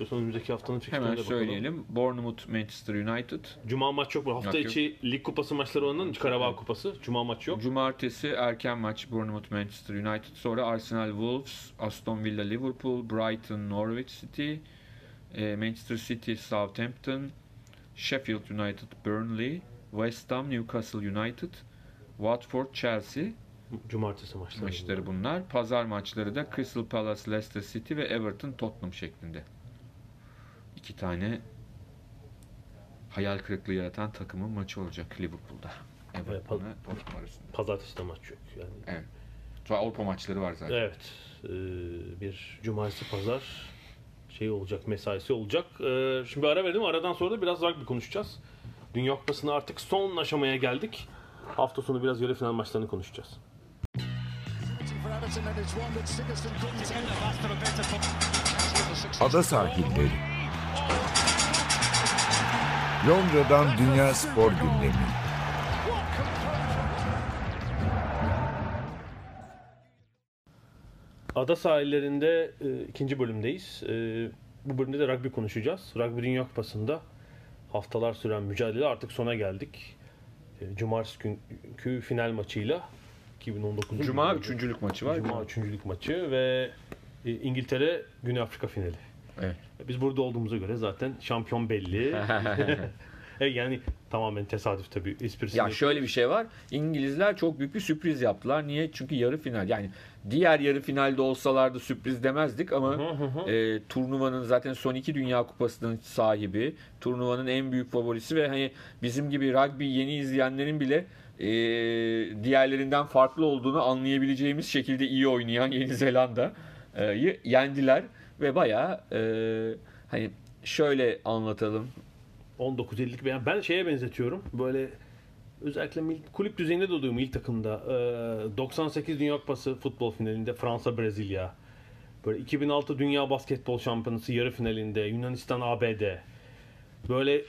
A: istiyorsan önümüzdeki haftanın fikirlerine
B: Hemen
A: bakalım.
B: söyleyelim. Bournemouth Manchester United.
A: Cuma maç yok mu? Hafta
B: Yok, yok.
A: içi lig kupası maçları oynanan Karabağ kupası. Cuma maç yok.
B: Cumartesi erken maç Bournemouth Manchester United. Sonra Arsenal Wolves, Aston Villa Liverpool, Brighton Norwich City, e, Manchester City Southampton, Sheffield United Burnley, West Ham Newcastle United, Watford Chelsea
A: Cumartesi maçları.
B: maçları bunlar. Pazar maçları da Crystal Palace Leicester City ve Everton Tottenham şeklinde. İki tane hayal kırıklığı yaratan takımın maçı olacak Liverpool'da. Everton'la Tottenham arasında.
A: Pazartesi de maç yok. Yani.
B: Evet. Sonra Avrupa maçları var zaten.
A: Evet. Ee, bir cumartesi pazar şey olacak, mesaisi olacak. Ee, şimdi ara verelim. Aradan sonra da biraz rugby konuşacağız. Dünya Kupası'nda artık son aşamaya geldik. Hafta sonu biraz yarı final maçlarını konuşacağız.
C: Ada sahilleri. Londra'dan Dünya Spor Gündemi.
A: Ada sahillerinde e, ikinci bölümdeyiz. E, bu bölümde de rugby konuşacağız. Rugby Dünya Kupası'nda haftalar süren mücadele artık sona geldik. E, Cumartesi günkü final maçıyla 2019'un
B: Cuma üçüncülük maçı var.
A: Cuma üçüncülük maçı ve e, İngiltere Güney Afrika finali.
B: Evet.
A: Biz burada olduğumuza göre zaten şampiyon belli. E, yani tamamen tesadüf tabii esprisi.
B: Ya şöyle bir şey var. İngilizler çok büyük bir sürpriz yaptılar. Niye? Çünkü yarı final. Yani diğer yarı finalde olsalardı sürpriz demezdik ama e, turnuvanın zaten son iki Dünya Kupası'nın sahibi, turnuvanın en büyük favorisi ve hani bizim gibi rugby yeni izleyenlerin bile e, diğerlerinden farklı olduğunu anlayabileceğimiz şekilde iyi oynayan Yeni Zelanda'yı yendiler ve bayağı e, hani şöyle anlatalım.
A: 19.50'lik ben, ben şeye benzetiyorum. Böyle özellikle mil- kulüp düzeyinde de oluyor milli takımda. Ee, 98 Dünya Kupası futbol finalinde Fransa Brezilya. Böyle 2006 Dünya Basketbol Şampiyonası yarı finalinde Yunanistan ABD. Böyle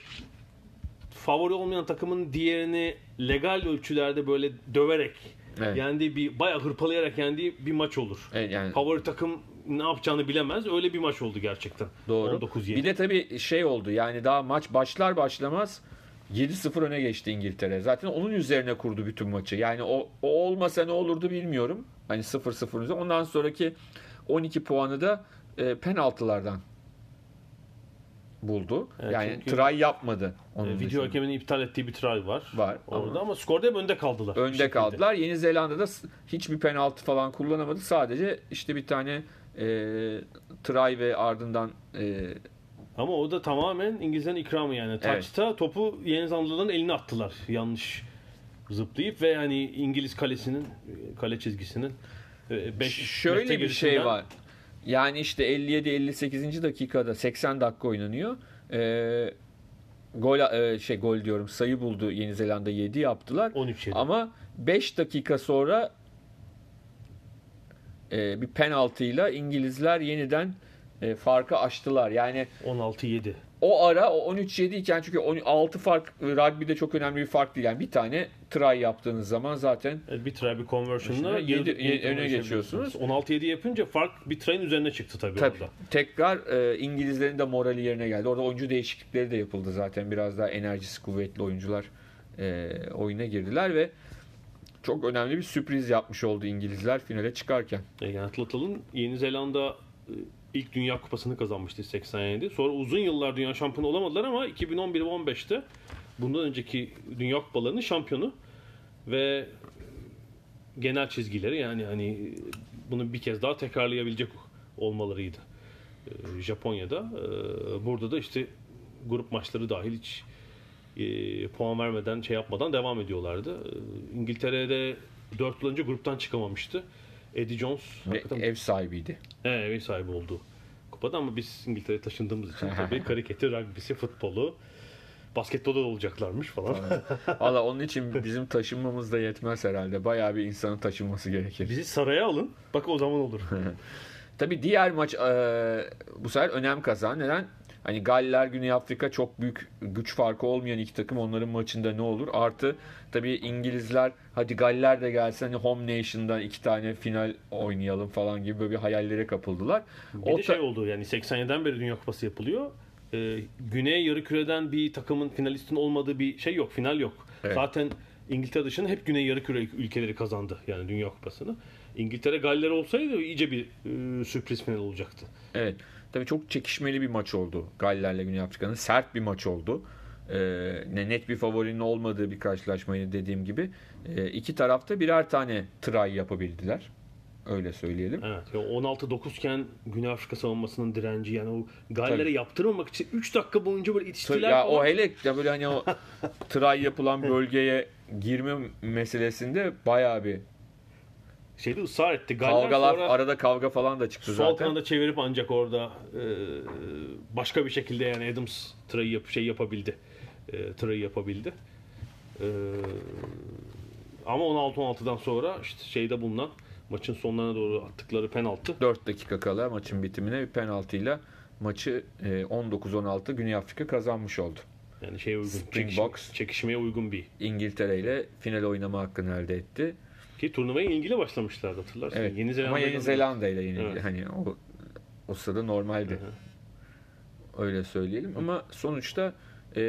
A: favori olmayan takımın diğerini legal ölçülerde böyle döverek
B: Evet.
A: yendiği bir bayağı hırpalayarak yendiği bir maç olur.
B: Evet, yani
A: Favori takım ne yapacağını bilemez. Öyle bir maç oldu gerçekten.
B: Doğru.
A: 19-7.
B: Bir de tabii şey oldu yani daha maç başlar başlamaz 7-0 öne geçti İngiltere. Zaten onun üzerine kurdu bütün maçı. Yani o, o olmasa ne olurdu bilmiyorum. Hani 0-0 üzerine. Ondan sonraki 12 puanı da e, penaltılardan buldu.
A: Evet,
B: yani try yapmadı. Onun
A: Ee, video
B: dışında.
A: hakeminin iptal ettiği bir try var.
B: Var
A: Orada
B: ama-
A: ama, skorda hep önde kaldılar.
B: Önde kaldılar. Yeni Zelanda'da hiçbir penaltı falan kullanamadı. Sadece işte bir tane e, try ve ardından e,
A: Ama o da tamamen İngilizlerin ikramı yani. Taçta topu Yeni Zelandalıların eline attılar. Yanlış zıplayıp ve hani İngiliz kalesinin kale çizgisinin 5
B: Şöyle bir şey var. Yani işte 57-58. dakikada 80 dakika oynanıyor. Ee, gol e, şey gol diyorum sayı buldu Yeni Zelanda 7 yaptılar.
A: 13 yedi.
B: Ama 5 dakika sonra e, bir penaltıyla İngilizler yeniden e, farkı açtılar. Yani
A: 16-7.
B: o ara o 13-7 iken çünkü 6 fark rugby'de çok önemli bir fark değil. Yani bir tane try yaptığınız zaman zaten
A: Evet, bir try bir conversion'la
B: Başına yedi-
A: yedi-
B: yedi- öne geçiyorsunuz.
A: 16-7 yapınca fark bir try'in üzerine çıktı tabii,
B: Tabii.
A: orada.
B: Tekrar e, İngilizlerin de morali yerine geldi. Orada oyuncu değişiklikleri de yapıldı zaten. Biraz daha enerjisi kuvvetli oyuncular e, oyuna girdiler ve çok önemli bir sürpriz yapmış oldu İngilizler finale çıkarken.
A: E, yani atlatalım. Yeni Zelanda e, ilk Dünya Kupası'nı kazanmıştı 87. Sonra uzun yıllar dünya şampiyonu olamadılar ama 2011 ve 15'te bundan önceki Dünya Kupalarının şampiyonu ve genel çizgileri yani hani bunu bir kez daha tekrarlayabilecek olmalarıydı. E, Japonya'da. E, Burada da işte grup maçları dahil hiç e, puan vermeden şey yapmadan devam ediyorlardı. E, İngiltere'de 4 yıl önce gruptan çıkamamıştı. Eddie Jones
B: Ve ev sahibiydi.
A: He, ev sahibi oldu kupada ama biz İngiltere'ye taşındığımız için tabii kariketi, rugby'si, futbolu, basketbolu da olacaklarmış falan.
B: Valla onun için bizim taşınmamız da yetmez herhalde. Bayağı bir insanın taşınması gerekir.
A: Bizi saraya alın. Bak o zaman olur.
B: Tabii diğer maç e, bu sefer önem kazan. Neden? Hani Galler, Güney Afrika çok büyük güç farkı olmayan iki takım. Onların maçında ne olur? Artı tabii İngilizler hadi Galler de gelse hani Home Nation'dan iki tane final oynayalım falan gibi böyle bir hayallere kapıldılar.
A: Bir
B: O
A: de şey oldu yani 87'den beri Dünya Kupası yapılıyor. Ee, Güney yarı bir takımın finalistin olmadığı bir şey yok. Final yok.
B: Evet.
A: Zaten İngiltere dışında hep Güney yarı ülkeleri kazandı yani Dünya Kupası'nı. İngiltere Galler olsaydı iyice bir e, sürpriz final olacaktı.
B: Evet. Tabii çok çekişmeli bir maç oldu Galler'le Güney Afrika'nın. Sert bir maç oldu. Ne net bir favorinin olmadığı bir karşılaşmaydı dediğim gibi. Ee, iki tarafta birer tane try yapabildiler. Öyle söyleyelim.
A: Evet. Ya 16-9 iken Güney Afrika savunmasının direnci yani o Galler'e
B: Tabii.
A: yaptırmamak için 3 dakika boyunca böyle itiştiler
B: Ya
A: falan.
B: o hele ya böyle hani o try yapılan bölgeye girme meselesinde bayağı bir
A: Şeyde ısrar etti. Galler
B: kavgalar
A: sonra
B: arada kavga falan da çıktı
A: sol
B: zaten.
A: kanada çevirip ancak orada e, başka bir şekilde yani Adams try'ı yap, şey yapabildi. E, try'ı yapabildi. E, ama 16-16'dan sonra işte şeyde bulunan maçın sonlarına doğru attıkları penaltı
B: 4 dakika kala maçın bitimine bir penaltıyla maçı e, 19-16 Güney Afrika kazanmış oldu.
A: yani şeye uygun
B: Springboks.
A: çekiş- çekişmeye uygun bir
B: İngiltere ile final oynama hakkını elde etti.
A: Ki turnuvaya ilgili başlamışlardı hatırlarsın.
B: Evet.
A: Yeni
B: Ama
A: Zelanda'yla
B: Yeni Zelanda ile yenildi.
A: Evet.
B: Hani o o sırada normaldi. Öyle söyleyelim. Ama sonuçta e,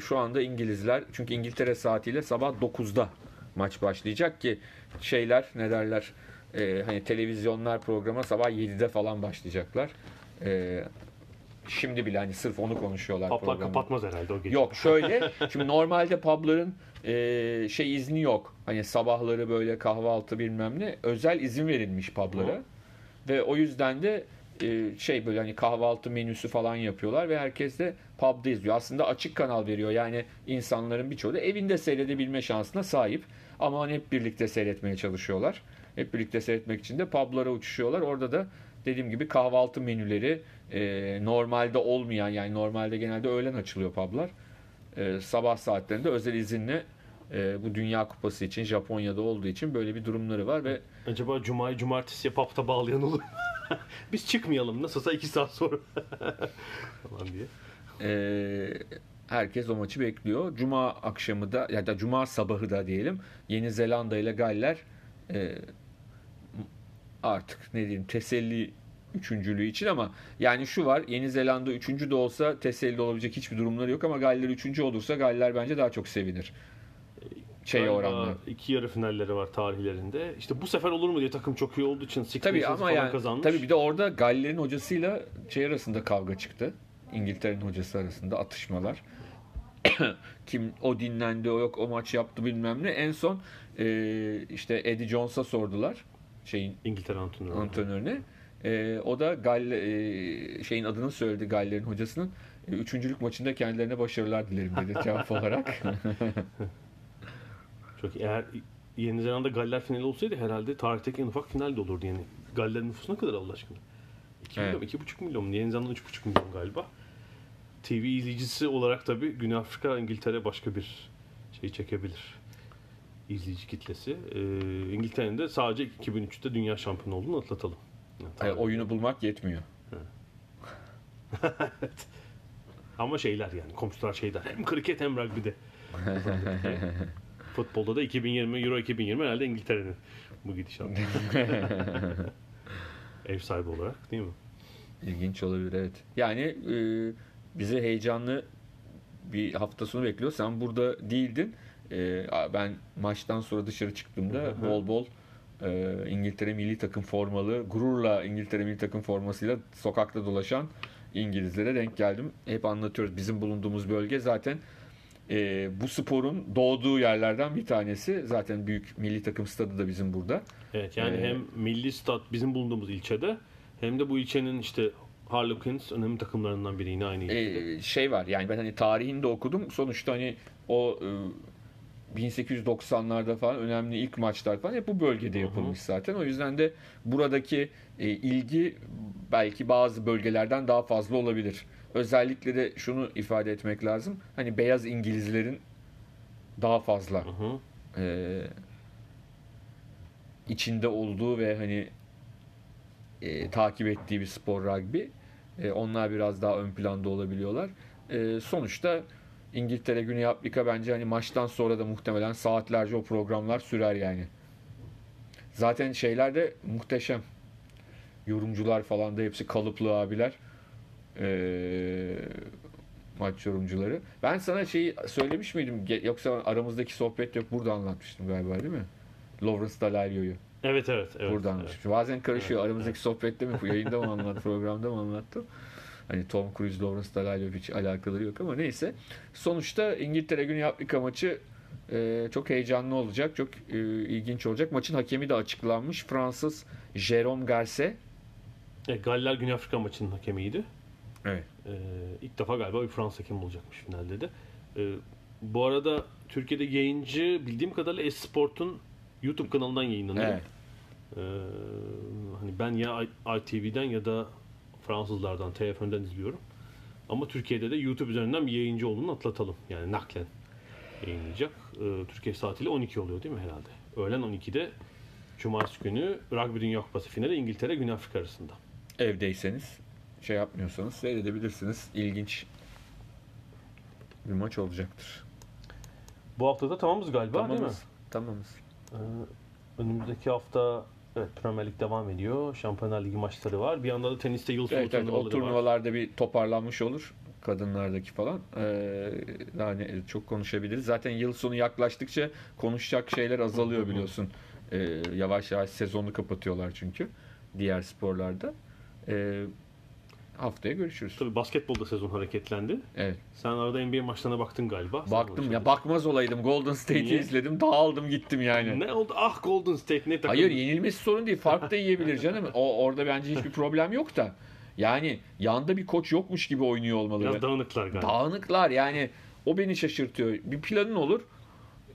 B: şu anda İngilizler çünkü İngiltere saatiyle sabah 9'da maç başlayacak ki şeyler ne derler e, hani televizyonlar programa sabah 7'de falan başlayacaklar. E, şimdi bile hani sırf onu konuşuyorlar programda.
A: kapatmaz herhalde o gece.
B: Yok şöyle şimdi normalde pubların e, şey izni yok. Hani sabahları böyle kahvaltı bilmem ne özel izin verilmiş publara. Ve o yüzden de e, şey böyle hani kahvaltı menüsü falan yapıyorlar ve herkes de pub'da izliyor. Aslında açık kanal veriyor. Yani insanların birçoğu da evinde seyredebilme şansına sahip. Ama hani hep birlikte seyretmeye çalışıyorlar. Hep birlikte seyretmek için de pub'lara uçuşuyorlar. Orada da dediğim gibi kahvaltı menüleri e, normalde olmayan yani normalde genelde öğlen açılıyor pub'lar. E, sabah saatlerinde özel izinle e, bu Dünya Kupası için Japonya'da olduğu için böyle bir durumları var ve
A: Acaba Cuma'yı Cumartesi'ye papta bağlayan olur? Biz çıkmayalım nasılsa 2 saat sonra falan diye.
B: Ee, herkes o maçı bekliyor. Cuma akşamı da ya da Cuma sabahı da diyelim Yeni Zelanda ile Galler e, artık ne diyeyim teselli üçüncülüğü için ama yani şu var Yeni Zelanda üçüncü de olsa teselli olabilecek hiçbir durumları yok ama Galler üçüncü olursa Galler bence daha çok sevinir. Şey oranla.
A: iki yarı finalleri var tarihlerinde. İşte bu sefer olur mu diye takım çok iyi olduğu için
B: Tabii ama yani
A: kazanmış.
B: tabii bir de orada Galler'in hocasıyla şey arasında kavga çıktı. İngiltere'nin hocası arasında atışmalar. Kim o dinlendi, o yok o maç yaptı bilmem ne. En son e, işte Eddie Jones'a sordular şeyin
A: İngiltere antrenörü.
B: antrenörüne. E, o da Galle, e, şeyin adını söyledi Galler'in hocasının. E, üçüncülük maçında kendilerine başarılar dilerim dedi cevap olarak.
A: İyi. eğer Yeni Zelanda Galler finali olsaydı herhalde tarihteki en ufak final de olurdu yani. Galler nüfusu ne kadar Allah aşkına? 2
B: Evet.
A: milyon, 2,5 milyon. Yeni Zelanda 3,5 milyon galiba. TV izleyicisi olarak tabii Güney Afrika, İngiltere başka bir şey çekebilir. İzleyici kitlesi. Ee, İngiltere'nin de sadece 2003'te dünya şampiyonu olduğunu atlatalım. Yani
B: Yani oyunu bulmak yetmiyor.
A: Ama şeyler yani komşular şeyler. Hem kriket hem rugby'de. Futbolda da 2020 Euro 2020 herhalde İngiltere'nin bu gidişat. Ev sahibi olarak değil mi?
B: İlginç olabilir evet. Yani e, bize heyecanlı bir hafta sonu bekliyor. Sen burada değildin. E, ben maçtan sonra dışarı çıktığımda bol bol e, İngiltere milli takım formalı, gururla İngiltere milli takım formasıyla sokakta dolaşan İngilizlere denk geldim. Hep anlatıyoruz. Bizim bulunduğumuz bölge zaten e, bu sporun doğduğu yerlerden bir tanesi. Zaten büyük milli takım stadı da bizim burada.
A: Evet yani
B: Ee,
A: hem Milli Stat bizim bulunduğumuz ilçede hem de bu ilçenin işte Harlequins önemli takımlarından biri yine aynı ilçede.
B: e, şey var yani ben hani tarihini de okudum. Sonuçta hani o e, 1890'larda falan önemli ilk maçlar falan hep bu bölgede yapılmış zaten. O yüzden de buradaki e, ilgi belki bazı bölgelerden daha fazla olabilir. Özellikle de şunu ifade etmek lazım. Hani beyaz İngilizlerin daha fazla e, içinde olduğu ve hani e, takip ettiği bir spor rugby. E, onlar biraz daha ön planda olabiliyorlar. E, sonuçta İngiltere Güney Afrika bence hani maçtan sonra da muhtemelen saatlerce o programlar sürer yani. Zaten şeyler de muhteşem. Yorumcular falan da hepsi kalıplı abiler. E, maç yorumcuları. Ben sana şeyi söylemiş miydim? Yoksa aramızdaki sohbet yok. Burada anlatmıştım galiba değil mi? Lawrence Dallaglio'yu.
A: Evet evet. evet
B: Burada
A: evet.
B: anlatmıştım. Bazen karışıyor.
A: Evet,
B: Aramızdaki sohbette mi? Bu yayında mı anlattım? Programda mı anlattım? Hani Tom Cruise, Lawrence Dallaglio hiç alakaları yok ama neyse. Sonuçta İngiltere Güney Afrika maçı e, çok heyecanlı olacak. Çok e, ilginç olacak. Maçın hakemi de açıklanmış. Fransız Jérôme Garce.
A: E, Galler Güney Afrika maçının hakemiydi.
B: Evet.
A: Ee, ilk defa galiba bir Fransız hakem olacakmış finalde de. Ee, bu arada Türkiye'de yayıncı bildiğim kadarıyla Esport'un YouTube kanalından yayınlanıyor.
B: Evet.
A: Ee, hani ben ya ITV'den ya da Fransızlardan, TF1'den izliyorum. Ama Türkiye'de de YouTube üzerinden bir yayıncı olduğunu atlatalım. Yani naklen yayınlayacak. Ee, Türkiye saatiyle 12 oluyor değil mi herhalde? Öğlen 12'de Cumartesi günü Rugby Dünya Kupası finali İngiltere Güney Afrika arasında.
B: Evdeyseniz şey yapmıyorsanız seyredebilirsiniz. İlginç bir maç olacaktır.
A: Bu hafta da tamamız galiba değil mi?
B: Tamamız. Tamamız.
A: Ee, önümüzdeki hafta evet Premier Lig devam ediyor. Şampiyonlar Ligi maçları var. Bir yanda da teniste yıl sonu
B: Evet, evet o
A: turnuvaları var.
B: turnuvalarda bir toparlanmış olur kadınlardaki falan. Ee, ne, çok konuşabiliriz. Zaten yıl sonu yaklaştıkça konuşacak şeyler azalıyor biliyorsun. Ee, yavaş yavaş sezonu kapatıyorlar çünkü diğer sporlarda. Ee, haftaya görüşürüz.
A: Tabii basketbolda sezon hareketlendi.
B: Evet.
A: Sen arada NBA maçlarına baktın galiba.
B: Baktım ya bakmaz olaydım. Golden State'i izledim. Dağıldım gittim yani.
A: Ne oldu? Ah Golden State ne takım?
B: Hayır yenilmesi sorun değil. Fark da yiyebilir canım. O orada bence hiçbir problem yok da. Yani yanda bir koç yokmuş gibi oynuyor olmalı.
A: Biraz dağınıklar galiba.
B: Dağınıklar yani o beni şaşırtıyor. Bir planın olur.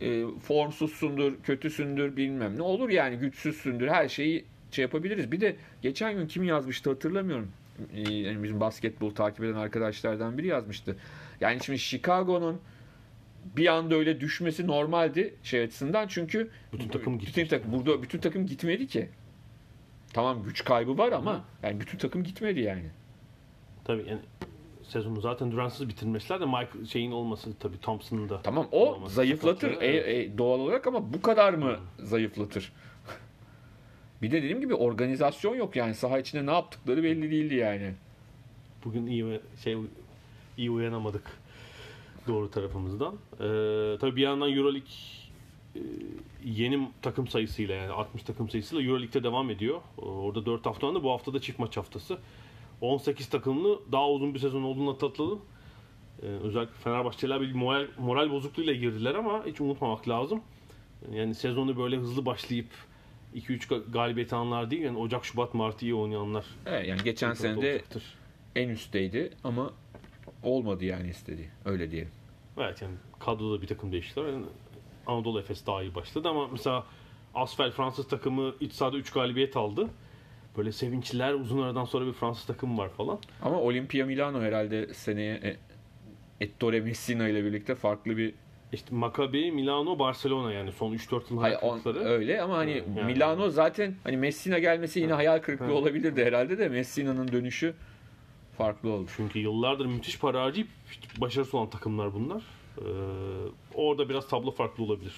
B: E, formsuzsundur, kötüsündür bilmem ne olur yani güçsüzsündür her şeyi şey yapabiliriz. Bir de geçen gün kim yazmıştı hatırlamıyorum. E, yani bizim basketbol takip eden arkadaşlardan biri yazmıştı. Yani şimdi Chicago'nun bir anda öyle düşmesi normaldi şey açısından çünkü
A: Bütün takım
B: bütün takım burada bütün takım gitmedi ki. Tamam güç kaybı var ama yani bütün takım gitmedi yani.
A: Tabii yani sezonu zaten Durant'sız bitirmişler de Mike şeyin olması tabii Thompson'ın da.
B: Tamam o
A: olması
B: zayıflatır e, e, doğal olarak ama bu kadar mı zayıflatır? Bir de dediğim gibi organizasyon yok yani saha içinde ne yaptıkları belli değildi yani.
A: Bugün iyi şey iyi uyanamadık doğru tarafımızdan. Ee, tabii bir yandan EuroLeague e, yeni takım sayısıyla yani 60 takım sayısıyla EuroLeague'de devam ediyor. Ee, Orada 4 hafta önde bu hafta da çift maç haftası. 18 takımlı daha uzun bir sezon olduğunu atlatalım. Ee, özellikle Fenerbahçeliler bir moral, moral bozukluğuyla girdiler ama hiç unutmamak lazım. Yani sezonu böyle hızlı başlayıp 2-3 ga- galibiyet alanlar değil yani Ocak, Şubat, Mart iyi oynayanlar.
B: Evet, yani geçen sene de en üstteydi ama olmadı yani istediği. Öyle diyelim.
A: Evet yani kadroda bir takım değiştiler. Yani Anadolu Efes daha iyi başladı ama mesela Asfel Fransız takımı iç sahada 3 galibiyet aldı. Böyle sevinçliler uzun aradan sonra bir Fransız takım var falan.
B: Ama Olimpia Milano herhalde seneye e, Ettore Messina ile birlikte farklı bir
A: İşte Maccabi, Milano, Barcelona yani son 3-4 yıl
B: on-
A: hayatları.
B: öyle ama hani
A: Yani-
B: Milano zaten hani Messina gelmesi yine hayal kırıklığı
A: Ha.
B: olabilirdi herhalde de Messina'nın dönüşü farklı olur.
A: Çünkü yıllardır müthiş para harcayıp başarısız olan takımlar bunlar. Ee, orada biraz tablo farklı olabilir.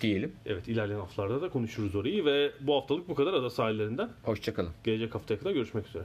B: Diyelim.
A: Evet ilerleyen haftalarda da konuşuruz orayı ve bu haftalık bu kadar ada sahillerinden.
B: Hoşçakalın.
A: Gelecek haftaya kadar görüşmek üzere.